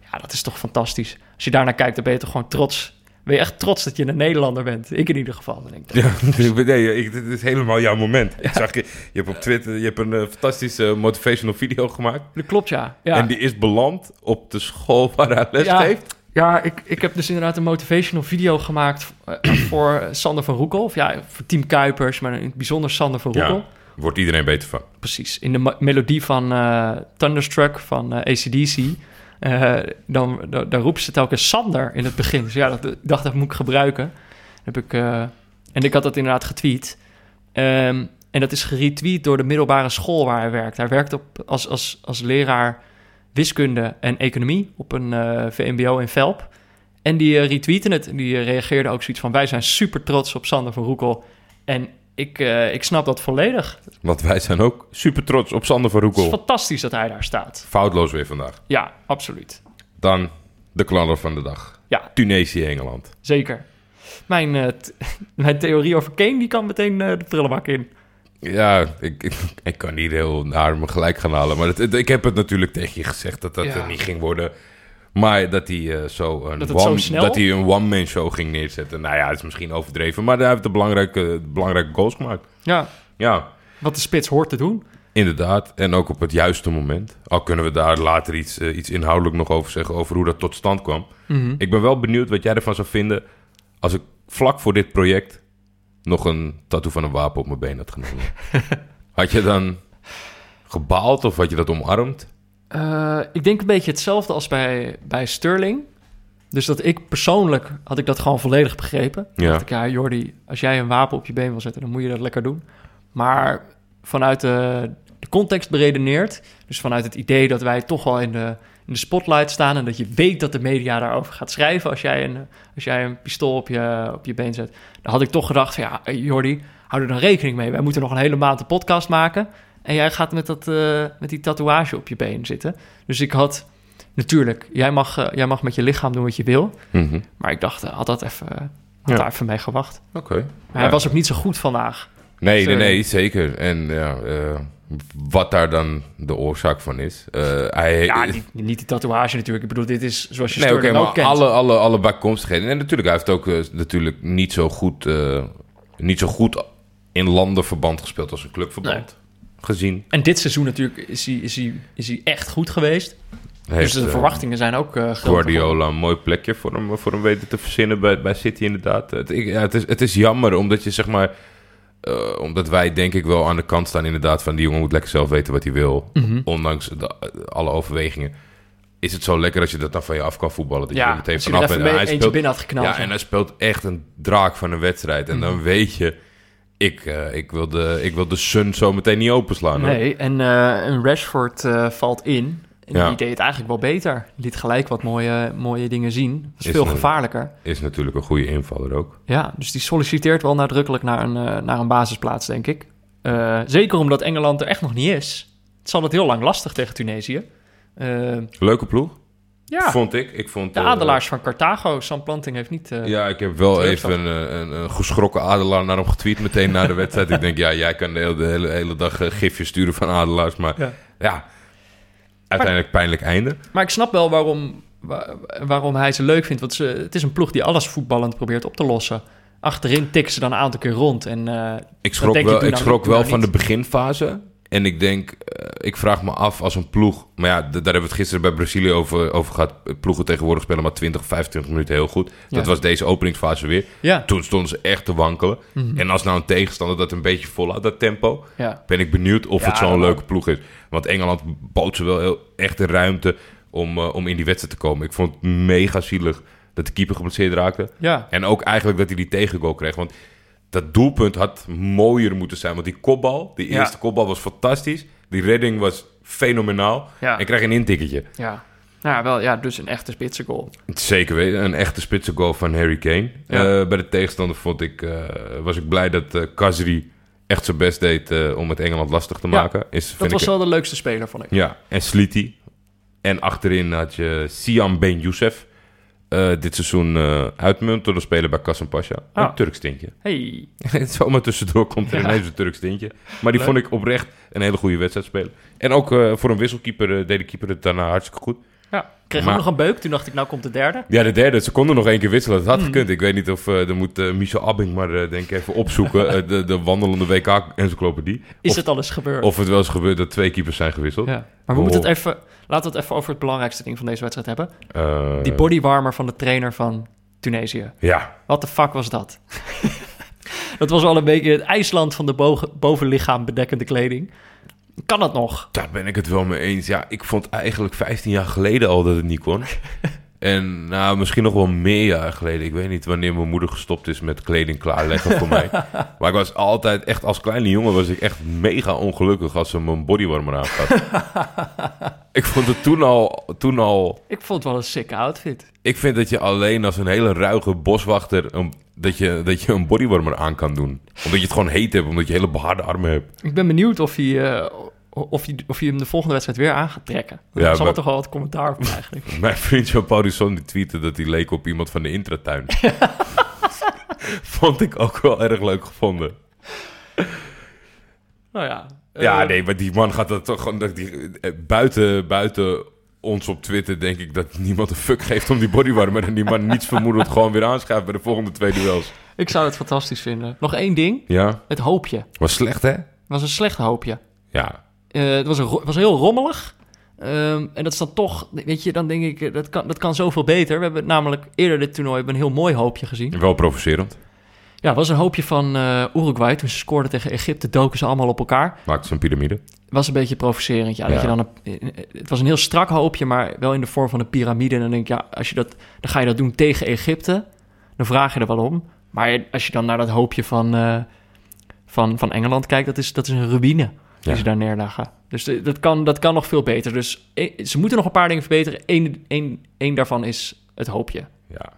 ja, dat is toch fantastisch. Als je daarnaar kijkt, dan ben je toch gewoon trots ben je echt trots dat je een Nederlander bent. Ik in ieder geval. Denk ik, Ja, nee, ik, dit is helemaal jouw moment. Ik zag je, je hebt op Twitter je hebt een fantastische motivational video gemaakt. Dat klopt, ja. ja. En die is beland op de school waar hij les Ja. geeft. Ja, ik, ik heb dus inderdaad een motivational video gemaakt voor Sander van Roekel. Of ja, voor Team Kuipers, maar in het bijzonder Sander van Roekel. Ja, wordt iedereen beter van. Precies. In de melodie van eh, Thunderstruck van eh, ACDC. eh, dan, dan, dan ze telkens Sander in het begin. Dus ja, dat, dacht dat moet ik gebruiken. Heb ik, en ik had dat inderdaad getweet. Ehm, en dat is geretweet door de middelbare school waar hij werkt. Hij werkt op, als, als, als leraar wiskunde en economie op een VMBO in Velp. En die uh, retweeten het. En die uh, reageerde ook zoiets van... wij zijn super trots op Sander van Roekel. En ik, uh, ik snap dat volledig. Want wij zijn ook super trots op Sander van Het is Roekel. fantastisch dat hij daar staat. Foutloos weer vandaag. Ja, absoluut. Dan de knaller van de dag. Ja. Tunesië-Engeland. Zeker. Mijn, uh, mijn theorie over Kane die kan meteen uh, de prullenbak in. Ja, ik, ik, ik, kan niet heel naar me gelijk gaan halen. Maar het, het, ik heb het natuurlijk tegen je gezegd dat dat ja. er niet ging worden. Maar dat hij uh, zo een dat, one, zo snel? dat hij een one-man show ging neerzetten. Nou ja, dat is misschien overdreven. Maar hij heeft de belangrijke, belangrijke goals gemaakt. Ja. ja. Wat de spits hoort te doen. Inderdaad. En ook op het juiste moment. Al kunnen we daar later iets, uh, iets inhoudelijk nog over zeggen. Over hoe dat tot stand kwam. Mhm. Mm -hmm. Ik ben wel benieuwd wat jij ervan zou vinden. Als ik vlak voor dit project nog een tattoo van een wapen op mijn been had genomen. had je dan gebaald of had je dat omarmd? Uh, ik denk een beetje hetzelfde als bij, bij Sterling. Dus dat ik persoonlijk had ik dat gewoon volledig begrepen. Ja. dacht ik, ja, Jordi, als jij een wapen op je been wil zetten, dan moet je dat lekker doen. Maar vanuit de, de context beredeneerd, dus vanuit het idee dat wij toch wel in de, in de spotlight staan en dat je weet dat de media daarover gaat schrijven als jij een, als jij een pistool op je, op je been zet. Dan had ik toch gedacht, van, ja, Jordi, hou er dan rekening mee. Wij moeten nog een hele maand een podcast maken. En jij gaat met, dat, uh, met die tatoeage op je been zitten. Dus ik had... Natuurlijk, jij mag, uh, jij mag met je lichaam doen wat je wil. Mm -hmm. Maar ik dacht, uh, had dat even, had ja. daar even mee gewacht. Oké. Okay. Maar hij was ook niet zo goed vandaag. Nee, nee, nee, zeker. En ja, uh, wat daar dan de oorzaak van is. Uh, hij, ja, niet, niet, die tatoeage natuurlijk. Ik bedoel, dit is zoals je nee, okay, maar kent. Alle, alle, alle bijkomstigheden. En natuurlijk, hij heeft ook uh, natuurlijk niet zo goed, niet zo goed in landenverband gespeeld als een clubverband. Gezien. En dit seizoen natuurlijk is hij, is hij, is hij echt goed geweest. Heeft, dus de verwachtingen zijn ook uh, Guardiola een mooi plekje voor hem, voor hem weten te verzinnen bij, bij City inderdaad. Het, ik, ja, het, is, het is jammer, omdat je zeg maar... Uh, omdat wij denk ik wel aan de kant staan inderdaad van... die jongen moet lekker zelf weten wat hij wil. Mhm. Mm -hmm. Ondanks de, alle overwegingen. Is het zo lekker als je dat dan van je af kan voetballen. Dat ja, je meteen vanaf mee, hij speelt, binnen had geknald. Ja, en hij speelt echt een draak van een wedstrijd. En mm -hmm. dan weet je... Ik, uh, ik, wil de, ik wil de Sun zo meteen niet openslaan. Nee, hoor. en uh, een Rashford uh, valt in. En Ja. die deed het eigenlijk wel beter. Liet gelijk wat mooie, mooie dingen zien. Was Is veel gevaarlijker. Is natuurlijk een goede invaller ook. Ja, dus die solliciteert wel nadrukkelijk naar een, eh, naar een basisplaats, denk ik. Eh, zeker omdat Engeland er echt nog niet is. Het zal het heel lang lastig tegen Tunesië. Eh, Leuke ploeg, ja, vond ik. ik vond, de eh, adelaars van Carthago. Sam Planting heeft niet... eh, Ja, ik heb wel even een, een, een geschrokken adelaar naar hem getweet meteen na de wedstrijd. ik denk, ja, jij kan de hele, de hele, hele dag eh, gifjes sturen van adelaars. Maar ja, Ja. uiteindelijk pijnlijk einde. Maar ik snap wel waarom, wa- waarom hij ze leuk vindt. Want ze, het is een ploeg die alles voetballend probeert op te lossen. Achterin tikken ze dan een aantal keer rond. En, eh, Ik schrok wel, ik schrok wel nou van de beginfase. En ik denk, eh, ik vraag me af als een ploeg... Maar ja, daar hebben we het gisteren bij Brazilië over, over gehad. Ploegen tegenwoordig spelen maar 20, 25 minuten heel goed. Dat Ja. was deze openingsfase weer. ja, Toen stonden ze echt te wankelen. Mhm. En als nou een tegenstander dat een beetje volhoudt, dat tempo... ja. ben ik benieuwd of Ja, het zo'n leuke ploeg is. Want Engeland bood ze wel heel, echt de ruimte om, eh, om in die wedstrijd te komen. Ik vond het mega zielig dat de keeper geblesseerd raakte. ja. En ook eigenlijk dat hij die tegengoal kreeg. Want dat doelpunt had mooier moeten zijn. Want die kopbal, die Ja. eerste kopbal was fantastisch. Die redding was fenomenaal. Ja. En kreeg een intikketje. Ja. Nou, wel, ja, dus een echte spitse goal. Zeker weten. Een echte spitse goal van Harry Kane. Ja. Eh, bij de tegenstander vond ik, eh, was ik blij dat eh Kazri echt zijn best deed om het Engeland lastig te Ja, maken. Is, Dat was ik, wel de leukste speler, vond ik. Ja, en Sliti. En achterin had je Siam Ben Youssef. Eh, dit seizoen eh uitmuntende speler bij Kassenpasja. Ah. Een Turks tintje. Hey. Zomaar tussendoor komt er Ja. ineens een Turks tintje. Maar die Leuk. vond ik oprecht een hele goede wedstrijd spelen. En ook eh, voor een wisselkeeper deed de keeper het daarna hartstikke goed. Ja. Kreeg Maar- ook nog een beuk. Toen dacht ik, nou komt de derde. Ja, de derde. Ze konden nog één keer wisselen. Dat had Hmm. gekund. Ik weet niet of... eh er moet eh, Michel Abbing maar eh, denk ik even opzoeken. de, de wandelende WK-encyclopedie. Is Of- het al eens gebeurd? Of het wel eens gebeurt dat twee keepers zijn gewisseld. ja. Maar we Oh. moeten het even... Laten we het even over het belangrijkste ding van deze wedstrijd hebben. Eh, Die bodywarmer van de trainer van Tunesië. Ja. Wat de fuck was dat? dat was wel een beetje het IJsland van de bovenlichaam bedekkende kleding. Kan dat nog? Daar ben ik het wel mee eens. Ja, ik vond eigenlijk 15 jaar geleden al dat het niet kon. En nou, misschien nog wel meer jaar geleden. Ik weet niet wanneer mijn moeder gestopt is met kleding klaarleggen voor mij. Maar ik was altijd, echt als kleine jongen, was ik echt mega ongelukkig als ze mijn bodywarmer aangat. ik vond het toen al, toen al... Ik vond het wel een sick outfit. Ik vind dat je alleen als een hele ruige boswachter... Een, dat, je, dat je een bodywarmer aan kan doen. Omdat je het gewoon heet hebt, omdat je hele behaarde armen hebt. Ik ben benieuwd of hij, eh, of hij, of hij hem de volgende wedstrijd weer aan gaat trekken. Ja, Ja, zal er toch wel wat commentaar op eigenlijk. Mijn vriend Jean Paulison die tweette dat hij leek op iemand van de intratuin. Vond ik ook wel erg leuk gevonden. nou ja. eh, ja, nee, maar die man gaat dat toch gewoon... Dat die, eh, buiten, buiten ons op Twitter denk ik dat niemand een fuck geeft om die bodywarmer. En die man niets vermoedend gewoon weer aanschuift bij de volgende twee duels. Ik zou het fantastisch vinden. Nog één ding. Ja, Het hoopje. was slecht hè? Was een slecht hoopje. Ja, Eh, het, was een, was heel rommelig. Ehm, en dat is dan toch, weet je, dan denk ik, eh, dat kan, dat kan zoveel beter. We hebben namelijk eerder dit toernooi hebben een heel mooi hoopje gezien. wel provocerend. Ja, het was een hoopje van eh, Uruguay. Toen ze scoorden tegen Egypte, doken ze allemaal op elkaar. Maakte zijn piramide. was een beetje provocerend. Ja, Dat je dan een, het was een heel strak hoopje, maar wel in de vorm van een piramide. En dan denk ik, ja, als je dat, dan ga je dat doen tegen Egypte. Dan vraag je er wel om. Maar als je dan naar dat hoopje van, van, van Engeland kijkt, dat is, dat is een ruïne die Ja. ze daar neerleggen. Dus de- dat kan, dat kan nog veel beter. Dus eh, ze moeten nog een paar dingen verbeteren. Eén, één, één daarvan is het hoopje. Ja.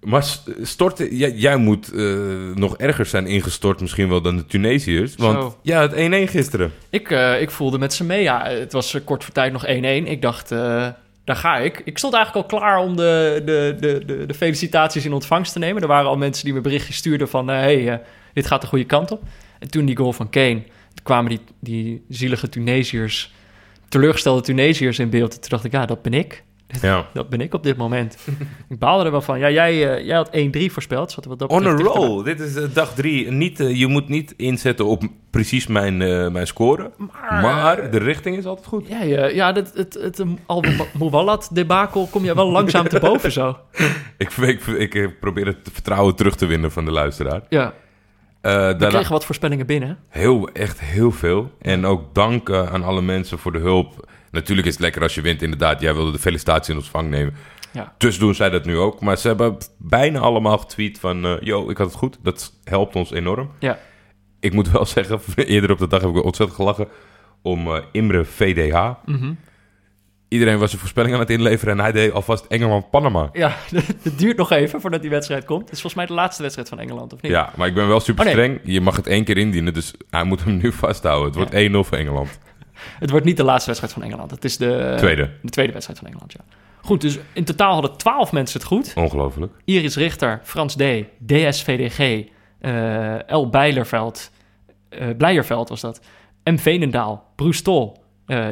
Maar storten, jij, jij moet eh, nog erger zijn ingestort misschien wel dan de Tunesiërs. Want Zo. ja, het 1-1 gisteren. Ik, eh, ik voelde met ze mee. Ja, het was eh, kort voor tijd nog 1-1. Ik dacht, daar ga ik. Ik stond eigenlijk al klaar om de, de, de, de, de felicitaties in ontvangst te nemen. Er waren al mensen die me berichtjes stuurden van... hé, hey, dit gaat de goede kant op. En toen die goal van Kane, kwamen die, die zielige Tunesiërs... teleurgestelde Tunesiërs in beeld. Toen dacht ik, ja, dat ben ik. Ja. Dat ben ik op dit moment. ik baalde er wel van. Ja, jij, eh, jij had 1-3 voorspeld. Zat er wat dat On a roll. Dit is eh, dag drie. Niet, eh, je moet niet inzetten op precies mijn, mijn score. Maar, de richting is altijd goed. Ja, ja, ja het, het, het, het debakel kom je wel langzaam te boven zo. Ik, ik, ik, probeer het vertrouwen terug te winnen van de luisteraar. Ja, Eh, we daarna, kregen wat voorspellingen binnen. heel, echt heel veel. En ook dank aan alle mensen voor de hulp. Natuurlijk is het lekker als je wint, inderdaad. Jij wilde de felicitatie in ontvang nemen. Ja. Dus doen zij dat nu ook. Maar ze hebben bijna allemaal getweet van... eh, yo, ik had het goed. Dat helpt ons enorm. Ja. Ik moet wel zeggen, eerder op de dag heb ik ontzettend gelachen... om eh, Imre VDH. Mhm. Iedereen was een voorspelling aan het inleveren... en hij deed alvast Engeland-Panama. Ja, het duurt nog even voordat die wedstrijd komt. Het is volgens mij de laatste wedstrijd van Engeland, of niet? Ja, maar ik ben wel super Oh, nee. streng. Je mag het één keer indienen, dus hij moet hem nu vasthouden. Het wordt 1-0 voor Engeland. Het wordt niet de laatste wedstrijd van Engeland. Het is de Tweede. de tweede wedstrijd van Engeland, ja. Goed, dus in totaal hadden twaalf mensen het goed. Ongelooflijk. Iris Richter, Frans D, DSVDG, eh L. Bijlerveld, eh Blijerveld was dat, M. Veenendaal, Bruce Tol,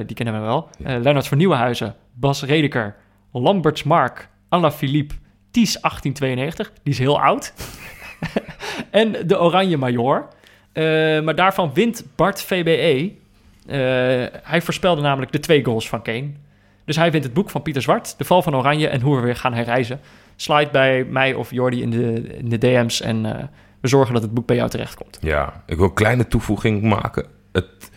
die kennen we wel, eh Lennart van Nieuwenhuizen, Bas Redeker, Lamberts Mark, Alla Philippe, Ties 1892, die is heel oud, en de Oranje Major. Eh, maar daarvan wint Bart VBE. Eh, hij voorspelde namelijk de twee goals van Kane. Dus hij wint het boek van Pieter Zwart, De Val van Oranje en hoe we weer gaan herreizen. Slide bij mij of Jordi in de, in de DM's en eh, we zorgen dat het boek bij jou terechtkomt. Ja, ik wil een kleine toevoeging maken. Het,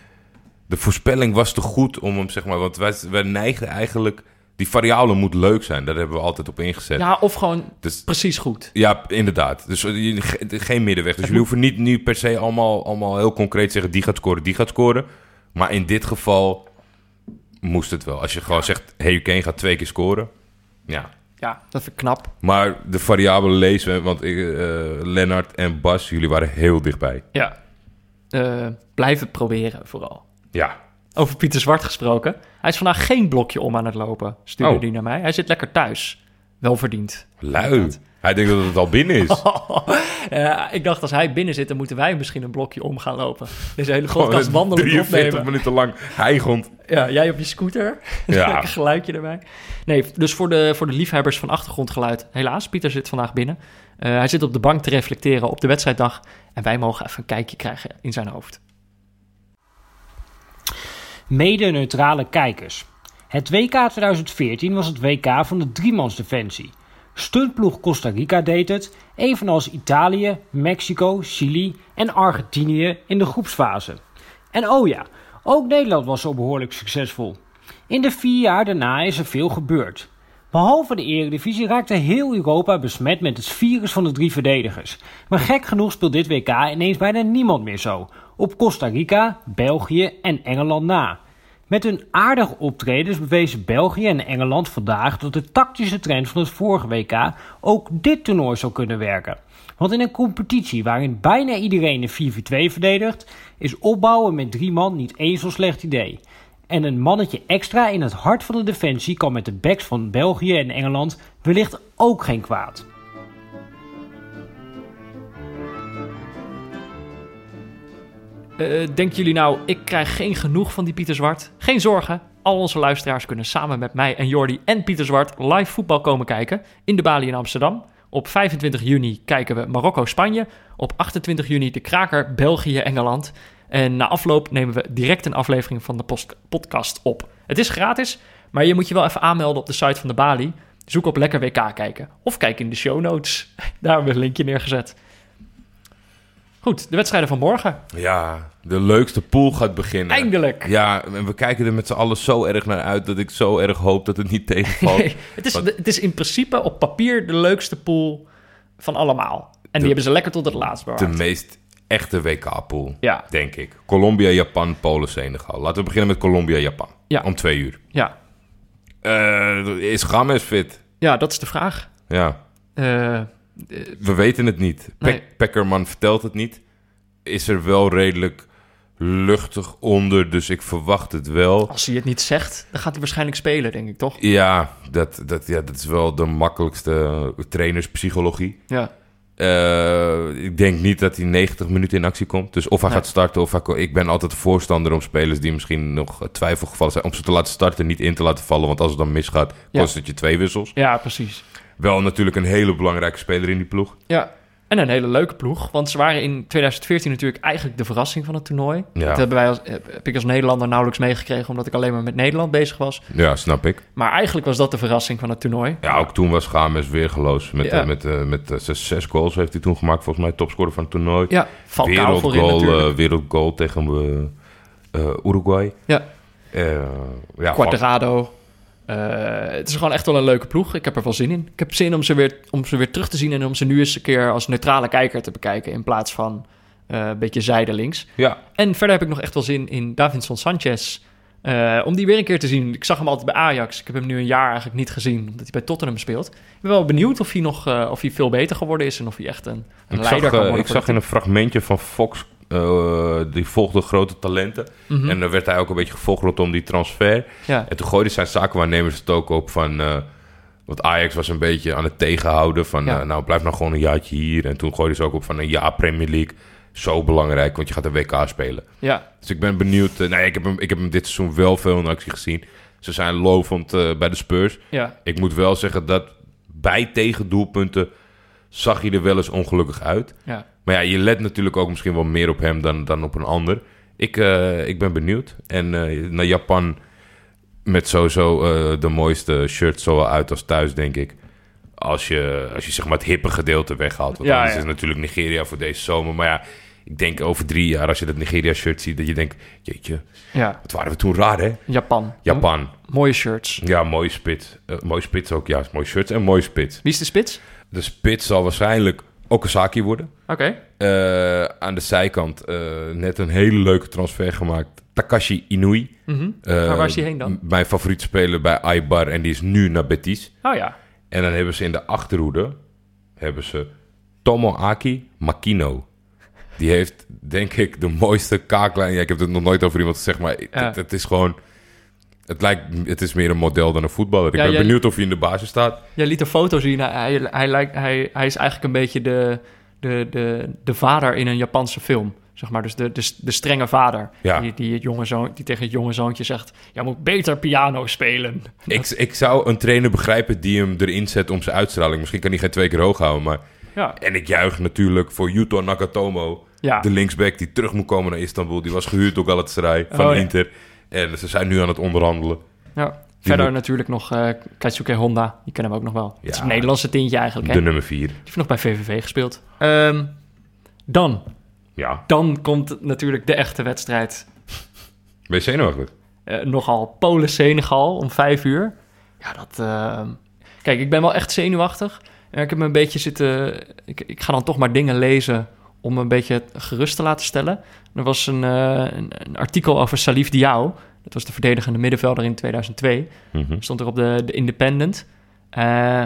de voorspelling was te goed om hem, zeg maar... Want wij, wij neigden eigenlijk... Die variabele moet leuk zijn. Daar hebben we altijd op ingezet. Ja, of gewoon Dus precies goed. Ja, inderdaad. Dus eh, geen middenweg. Dus jullie hoeven niet nu per se allemaal, allemaal heel concreet te zeggen... die gaat scoren, die gaat scoren. Maar in dit geval moest het wel. Als je gewoon zegt, Harry Kane gaat twee keer scoren. Ja. Ja, dat vind ik knap. Maar de variabele lezen we, want ik, eh, Lennart en Bas, jullie waren heel dichtbij. Ja. Eh, blijven proberen vooral. Ja. Over Pieter Zwart gesproken. Hij is vandaag geen blokje om aan het lopen, stuurde Oh. hij naar mij. Hij zit lekker thuis. Wel verdiend. Lui. Hij denkt dat het al binnen is. Ja, ik dacht, als hij binnen zit, dan moeten wij misschien een blokje om gaan lopen. Deze hele podcast wandelen 43 opnemen. minuten lang hijgend. Ja, jij op je scooter. Ja. Lekker geluidje erbij. Nee, dus voor de, voor de liefhebbers van achtergrondgeluid, helaas, Pieter zit vandaag binnen. Eh, hij zit op de bank te reflecteren op de wedstrijddag. En wij mogen even een kijkje krijgen in zijn hoofd. Mede-neutrale kijkers. Het WK 2014 was het WK van de driemansdefensie. Stuntploeg Costa Rica deed het, evenals Italië, Mexico, Chili en Argentinië in de groepsfase. En oh ja, ook Nederland was zo behoorlijk succesvol. In de vier jaar daarna is er veel gebeurd. Behalve de Eredivisie raakte heel Europa besmet met het virus van de drie verdedigers. Maar gek genoeg speelt dit WK ineens bijna niemand meer zo. Op Costa Rica, België en Engeland na. Met hun aardige optredens bewezen België en Engeland vandaag dat de tactische trend van het vorige WK ook dit toernooi zou kunnen werken. Want in een competitie waarin bijna iedereen een 4-4-2 verdedigt, is opbouwen met drie man niet eens zo'n slecht idee. En een mannetje extra in het hart van de defensie kan met de backs van België en Engeland wellicht ook geen kwaad. Eh, denken jullie nou, ik krijg geen genoeg van die Pieter Zwart? Geen zorgen, al onze luisteraars kunnen samen met mij en Jordi en Pieter Zwart live voetbal komen kijken in de Bali in Amsterdam. Op 25 juni kijken we Marokko-Spanje. Op 28 juni de kraker België-Engeland. En na afloop nemen we direct een aflevering van de podcast op. Het is gratis, maar je moet je wel even aanmelden op de site van de Bali. Zoek op Lekker WK kijken. Of kijk in de show notes. Daar hebben we een linkje neergezet. Goed, de wedstrijden van morgen. Ja, de leukste pool gaat beginnen. Eindelijk. Ja, en we kijken er met z'n allen zo erg naar uit dat ik zo erg hoop dat het niet tegenvalt. Nee, het, is, het is in principe op papier de leukste pool van allemaal. En die hebben ze lekker tot het laatst De bewaard. meest echte WK-pool, Ja. denk ik. Colombia, Japan, Polen, Senegal. Laten we beginnen met Colombia, Japan. Ja. Om twee uur. Ja. Eh, is Games fit? ja, dat is de vraag. Ja, Eh, we weten het niet. Nee. Peckerman vertelt het niet. Is er wel redelijk luchtig onder, dus ik verwacht het wel. als hij het niet zegt, dan gaat hij waarschijnlijk spelen, denk ik, toch? Ja, dat, dat, ja, dat is wel de makkelijkste trainerspsychologie. Ja. Eh, ik denk niet dat hij 90 minuten in actie komt. Dus of hij Nee. gaat starten of hij... Ik ben altijd voorstander om spelers die misschien nog twijfelgevallen zijn... om ze te laten starten, niet in te laten vallen. Want als het dan misgaat, Ja. kost het je twee wissels. Ja, precies. Wel natuurlijk een hele belangrijke speler in die ploeg. Ja. En een hele leuke ploeg, want ze waren in 2014 natuurlijk eigenlijk de verrassing van het toernooi. Ja. Dat hebben wij als, heb ik als Nederlander nauwelijks meegekregen, omdat ik alleen maar met Nederland bezig was. Ja, snap ik. Maar eigenlijk was dat de verrassing van het toernooi. Ja, ook toen was Games weergeloos. Met, Ja. eh, met, eh, met eh, zes, goals heeft hij toen gemaakt. Volgens mij topscorer van het toernooi. Ja, Falcao wereldgoal, eh, wereldgoal tegen eh, eh, Uruguay. ja, Eh, ja, Quadrado. Eh, het is gewoon echt wel een leuke ploeg. Ik heb er wel zin in. Ik heb zin om ze, weer, om ze weer terug te zien en om ze nu eens een keer als neutrale kijker te bekijken in plaats van eh, een beetje zijdelings. Ja, En verder heb ik nog echt wel zin in Davinson Sanchez. eh, om die weer een keer te zien. Ik zag hem altijd bij Ajax. Ik heb hem nu een jaar eigenlijk niet gezien, omdat hij bij Tottenham speelt. Ik ben wel benieuwd of hij nog of hij veel beter geworden is en of hij echt een, een Ik leider zag, kan worden. ik zag in een fragmentje van Fox, eh, die volgde grote talenten. Mhm. En dan werd hij ook een beetje gevolgd rondom die transfer. Ja, En toen gooide zijn zakenwaarnemers het ook op van... eh, want Ajax was een beetje aan het tegenhouden van... Ja. eh, nou, blijf nou gewoon een jaartje hier. En toen gooiden ze ook op van een jaar Premier League. Zo belangrijk, want je gaat een WK spelen. ja, Dus ik ben benieuwd. nee, ik heb, hem, ik heb hem dit seizoen wel veel in actie gezien. Ze zijn lovend bij de Spurs. ja, Ik moet wel zeggen dat bij tegendoelpunten zag hij er wel eens ongelukkig uit. ja. Maar ja, je let natuurlijk ook misschien wel meer op hem dan, dan op een ander. Ik, eh, ik ben benieuwd. En eh, naar Japan met sowieso eh, de mooiste shirt zo uit als thuis, denk ik. Als je, als je zeg maar het hippe gedeelte weghaalt. Want Ja, anders ja. is natuurlijk Nigeria voor deze zomer. Maar ja, ik denk over drie jaar als je dat Nigeria-shirt ziet... dat je denkt, jeetje, ja. wat waren we toen raar, hè? Japan. Japan. Mooie shirts. Ja, mooie spits. Mooie spits ook, ja. Mooie shirts en mooie spits. Wie is de spits? De spits zal waarschijnlijk Okazaki worden. Oké. Eh, aan de zijkant eh, net een hele leuke transfer gemaakt. Takashi Inui. Mhm. Eh, Maar waar is hij heen dan? Mijn favoriete speler bij Aibar en die is nu naar Betis. Oh ja. En dan hebben ze in de achterhoede hebben ze Tomoaki Makino. Die heeft, denk ik, de mooiste kaaklijn. Ja, ik heb het nog nooit over iemand gezegd, maar het is gewoon... Het, lijkt, het is meer een model dan een voetballer. Ik Ja, ben jij- benieuwd of hij in de basis staat. Jij liet een foto zien. Hij, hij, hij, lijkt, hij, hij is eigenlijk een beetje de, de, de, de vader in een Japanse film. Zeg maar, dus de, de, de strenge vader. Ja. Die, die, het jonge zoon, die tegen het jonge zoontje zegt... Jij moet beter piano spelen. Ik, ik zou een trainer begrijpen die hem erin zet om zijn uitstraling. Misschien kan hij geen twee keer hoog houden, maar... Ja, En ik juich natuurlijk voor Yuto Nakatomo. ja. De linksback die terug moet komen naar Istanbul. Die was gehuurd door Galatasaray van Oh, ja. En ze zijn nu aan het onderhandelen. ja. Verder moet- natuurlijk nog Keisuke Honda. Die kennen we ook nog wel. Het is een Nederlandse tintje eigenlijk. Hè? De Die nummer vier. heeft nog bij VVV gespeeld. Ehm, dan. Ja. Dan komt natuurlijk de echte wedstrijd. Ben je zenuwachtig? Eh, nogal Polen-Senegal om vijf uur. Ja, dat... eh, Kijk, ik ben wel echt zenuwachtig. En ik heb me een beetje zitten... Ik, ik ga dan toch maar dingen lezen om een beetje gerust te laten stellen. Er was een, eh, een, een artikel over Salif Diao. Dat was de verdedigende middenvelder in 2002. Mhm. Stond er op de, de Independent. Eh,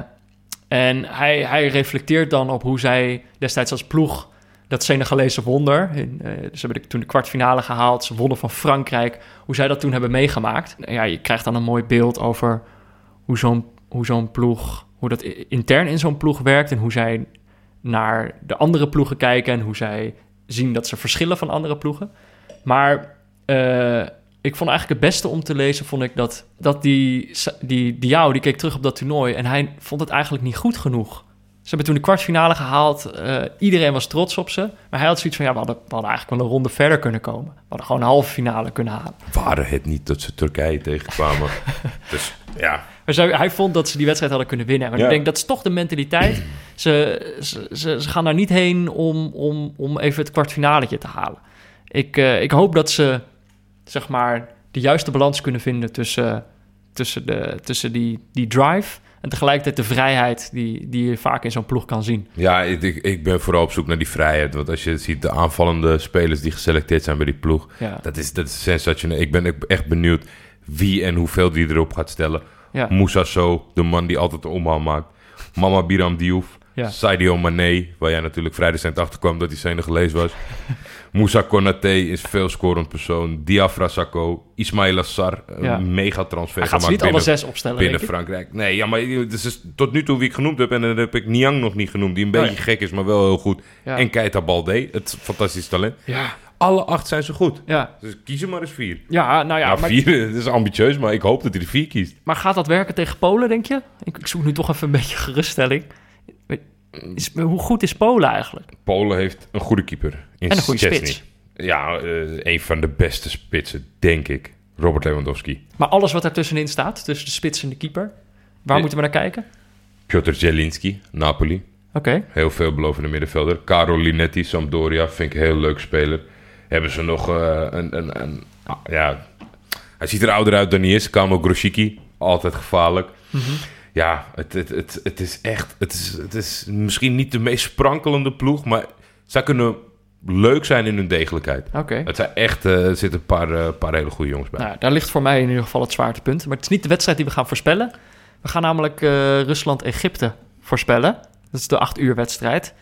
en hij, hij reflecteert dan op hoe zij destijds als ploeg dat Senegalese wonder. In, eh, ze hebben de- toen de kwartfinale gehaald. Ze wonnen van Frankrijk. Hoe zij dat toen hebben meegemaakt. Ja, je krijgt dan een mooi beeld over hoe zo'n, hoe zo'n ploeg... hoe dat intern in zo'n ploeg werkt... en hoe zij naar de andere ploegen kijken... en hoe zij zien dat ze verschillen van andere ploegen. Maar eh, ik vond eigenlijk het beste om te lezen... vond ik dat, dat die, die Diao, die keek terug op dat toernooi... en hij vond het eigenlijk niet goed genoeg. Ze hebben toen de kwartfinale gehaald. eh, iedereen was trots op ze. Maar hij had zoiets van... ja, we hadden, we hadden eigenlijk wel een ronde verder kunnen komen. We hadden gewoon een halve finale kunnen halen. Waren het niet dat ze Turkije tegenkwamen? dus ja, Maar hij vond dat ze die wedstrijd hadden kunnen winnen. Maar Ja. ik denk, dat is toch de mentaliteit. Ze, ze, ze, ze gaan daar niet heen om, om, om even het kwartfinaletje te halen. Ik, eh, ik hoop dat ze, zeg maar, de juiste balans kunnen vinden tussen, tussen, de, tussen die, die drive... en tegelijkertijd de vrijheid die, die je vaak in zo'n ploeg kan zien. ja ik, ik- ben vooral op zoek naar die vrijheid. Want als je ziet de aanvallende spelers die geselecteerd zijn bij die ploeg... Ja, Dat is, dat is sensationeel. Ik ben echt benieuwd wie en hoeveel die erop gaat stellen. Ja, Moussa So, de man die altijd de omhaal maakt. Mama Biram Diouf. Ja. Sadio Mane, waar jij natuurlijk vrij recent achter kwam dat hij Senegalees was. Moussa Konaté is veel scorend persoon. Diafra Sakho, Ismail Assar, een Ja. mega transfer hij gaat gemaakt niet alle zes opstellen, binnen. Frankrijk. Nee, ja, maar het is tot nu toe wie ik genoemd heb. En dan heb ik Niang nog niet genoemd, die een Oh, beetje ja. gek is, maar wel heel goed. En Keita Balde, het fantastisch talent. Ja, Alle acht zijn ze goed. ja. Dus kies er maar eens vier. ja, nou ja, nou, maar, vier dat is ambitieus, maar ik hoop dat hij er vier kiest. maar gaat dat werken tegen Polen, denk je? Ik, ik zoek nu toch even een beetje geruststelling. Is, hoe goed is Polen eigenlijk? Polen heeft een goede keeper. In En een goede spits. Ja, eh, een van de beste spitsen, denk ik. Robert Lewandowski. Maar alles wat er tussenin staat, tussen de spits en de keeper, waar Ja. moeten we naar kijken? Piotr Zielinski, Napoli. Oké, Heel veelbelovende middenvelder. Caro Linetti, Sampdoria. Vind ik een heel leuk speler. Hebben ze nog eh, een, een, een... ja, hij ziet er ouder uit dan hij is. Kamo Grosicki. Altijd gevaarlijk. Mhm. Ja, het, het, het, het is echt... Het is, het is misschien niet de meest sprankelende ploeg... maar zij kunnen leuk zijn in hun degelijkheid. oké. Het zijn echt... eh, er zitten een paar, eh, paar hele goede jongens bij. Nou, daar ligt voor mij in ieder geval het zwaartepunt. Maar het is niet de wedstrijd die we gaan voorspellen. We gaan namelijk Rusland-Egypte voorspellen. Dat is de acht uur wedstrijd.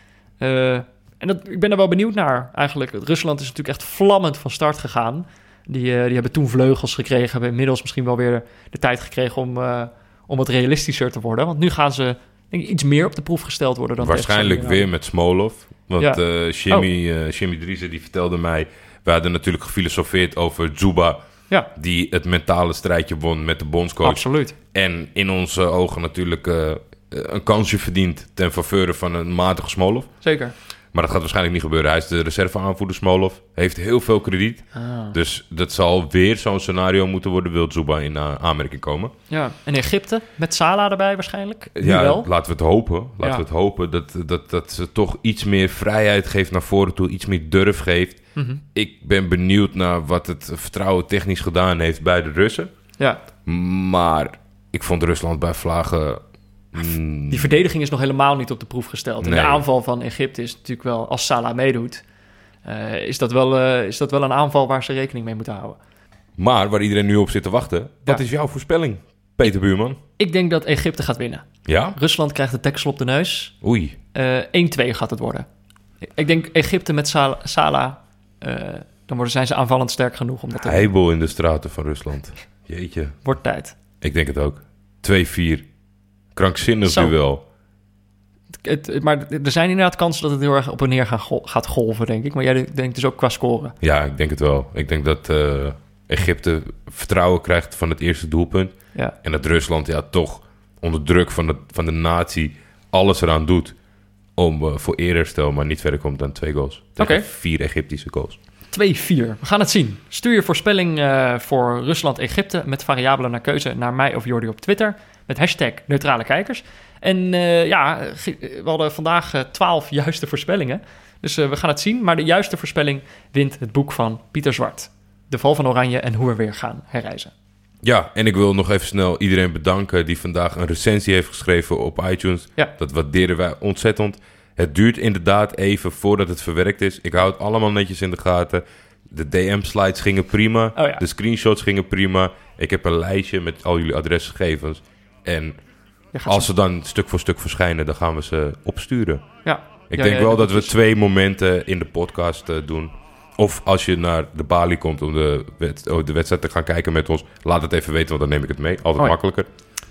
En dat, ik ben er wel benieuwd naar eigenlijk. Rusland is natuurlijk echt vlammend van start gegaan. Die, eh, die hebben toen vleugels gekregen. Hebben inmiddels misschien wel weer de tijd gekregen om, eh, om wat realistischer te worden. Want nu gaan ze denk ik, iets meer op de proef gesteld worden dan Waarschijnlijk weer met Smolov. Want Ja. Oh. eh Jimmy, eh, Jimmy Driessen die vertelde mij... We hadden natuurlijk gefilosofeerd over Zuba... Ja, die het mentale strijdje won met de bondscoach. absoluut. En in onze ogen natuurlijk een kansje verdient... ten faveur van een matige Smolov. Zeker. Maar dat gaat waarschijnlijk niet gebeuren. Hij is de reserveaanvoerder Smolov. Heeft heel veel krediet. Ah. Dus dat zal weer zo'n scenario moeten worden... wil Zuba in eh, aanmerking komen. Ja, en Egypte met Salah erbij waarschijnlijk. Ja, wel. laten we het hopen. Laten Ja. we het hopen dat, dat, dat ze toch iets meer vrijheid geeft naar voren toe. Iets meer durf geeft. Mhm. Ik ben benieuwd naar wat het vertrouwen technisch gedaan heeft bij de Russen. Ja, Maar ik vond Rusland bij Vlagen... mm, Die verdediging is nog helemaal niet op de proef gesteld. En de aanval van Egypte is natuurlijk wel, als Salah meedoet, eh, is, dat wel, eh, is dat wel een aanval waar ze rekening mee moeten houden. Maar waar iedereen nu op zit te wachten... Wat Ja. is jouw voorspelling, Peter Buurman? Ik denk dat Egypte gaat winnen. Ja? Rusland krijgt de deksel op de neus. Oei. Eh 1-2 gaat het worden. Ik denk Egypte met Sal- Salah, dan worden, zijn ze aanvallend sterk genoeg. Om dat te Heibel in de straten van Rusland. Jeetje. Wordt tijd. Ik denk het ook. 2-4. Krankzinnig Zo. duel. Het, het- maar er zijn inderdaad kansen dat het heel erg op en neer gaat golven, denk ik. Maar jij denkt dus ook qua scoren. Ja, ik denk het wel. Ik denk dat eh, Egypte vertrouwen krijgt van het eerste doelpunt. Ja. En dat Rusland ja, toch onder druk van de, van de natie alles eraan doet om eh, voor eerherstel, maar niet verder komt dan twee goals. Tegen vier Egyptische goals. 2-4. We gaan het zien. Stuur je voorspelling eh, voor Rusland-Egypte met variabelen naar keuze naar mij of Jordi op Twitter. Met hashtag neutrale kijkers. En eh, ja, we hadden vandaag eh, 12 juiste voorspellingen. Dus eh, we gaan het zien. Maar de juiste voorspelling wint het boek van Pieter Zwart. De val van Oranje en hoe we weer gaan herreizen. Ja, en ik wil nog even snel iedereen bedanken die vandaag een recensie heeft geschreven op iTunes. Ja. Dat waarderen wij ontzettend. Het duurt inderdaad even voordat het verwerkt is. Ik hou het allemaal netjes in de gaten. De DM-slides gingen prima. Oh ja. De screenshots gingen prima. Ik heb een lijstje met al jullie adresgegevens. En Je als ze dan stuk voor stuk verschijnen, dan gaan we ze opsturen. ja. Ik Ja, denk ja, wel dat we twee momenten in de podcast eh, doen. Of als je naar de balie komt om de, oh, de wedstrijd te gaan kijken met ons, laat het even weten, want dan neem ik het mee. Altijd Oh ja. makkelijker.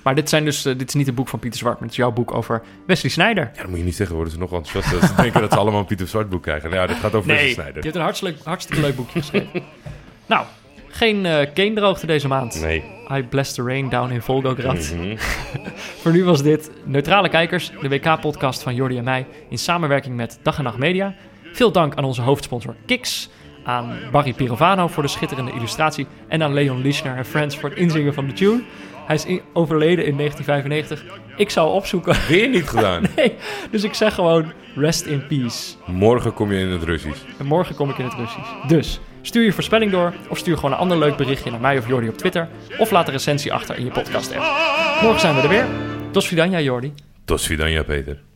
Maar dit, zijn dus, eh, dit is niet het boek van Pieter Zwart, maar het is jouw boek over Wesley Sneijder. Ja, dat moet je niet zeggen, worden ze nog enthousiast. Ze denken dat ze allemaal een Pieter Zwart boek krijgen. Nou, ja, dit gaat over Wesley je Sneijder. hebt een hartstikke, hartstikke leuk boekje geschreven. nou, geen uh, keendroogte deze maand. Nee. I bless the rain down in Volgograd. Mhm. Voor nu was dit Neutrale Kijkers, de WK-podcast van Jordi en mij... in samenwerking met Dag en Nacht Media. Veel dank aan onze hoofdsponsor Kiks... aan Barry Pirovano voor de schitterende illustratie... en aan Leon Lischner en Friends voor het inzingen van de tune. Hij is in- overleden in 1995. Ik zou opzoeken. Weer niet gedaan. Nee, dus ik zeg gewoon rest in peace. Morgen kom je in het Russisch. En morgen kom ik in het Russisch. Dus stuur je voorspelling door of stuur gewoon een ander leuk berichtje naar mij of Jordi op Twitter. Of laat een recensie achter in je podcast app. Morgen zijn we er weer. Dos vidania Jordi. Tot svidanja, Peter.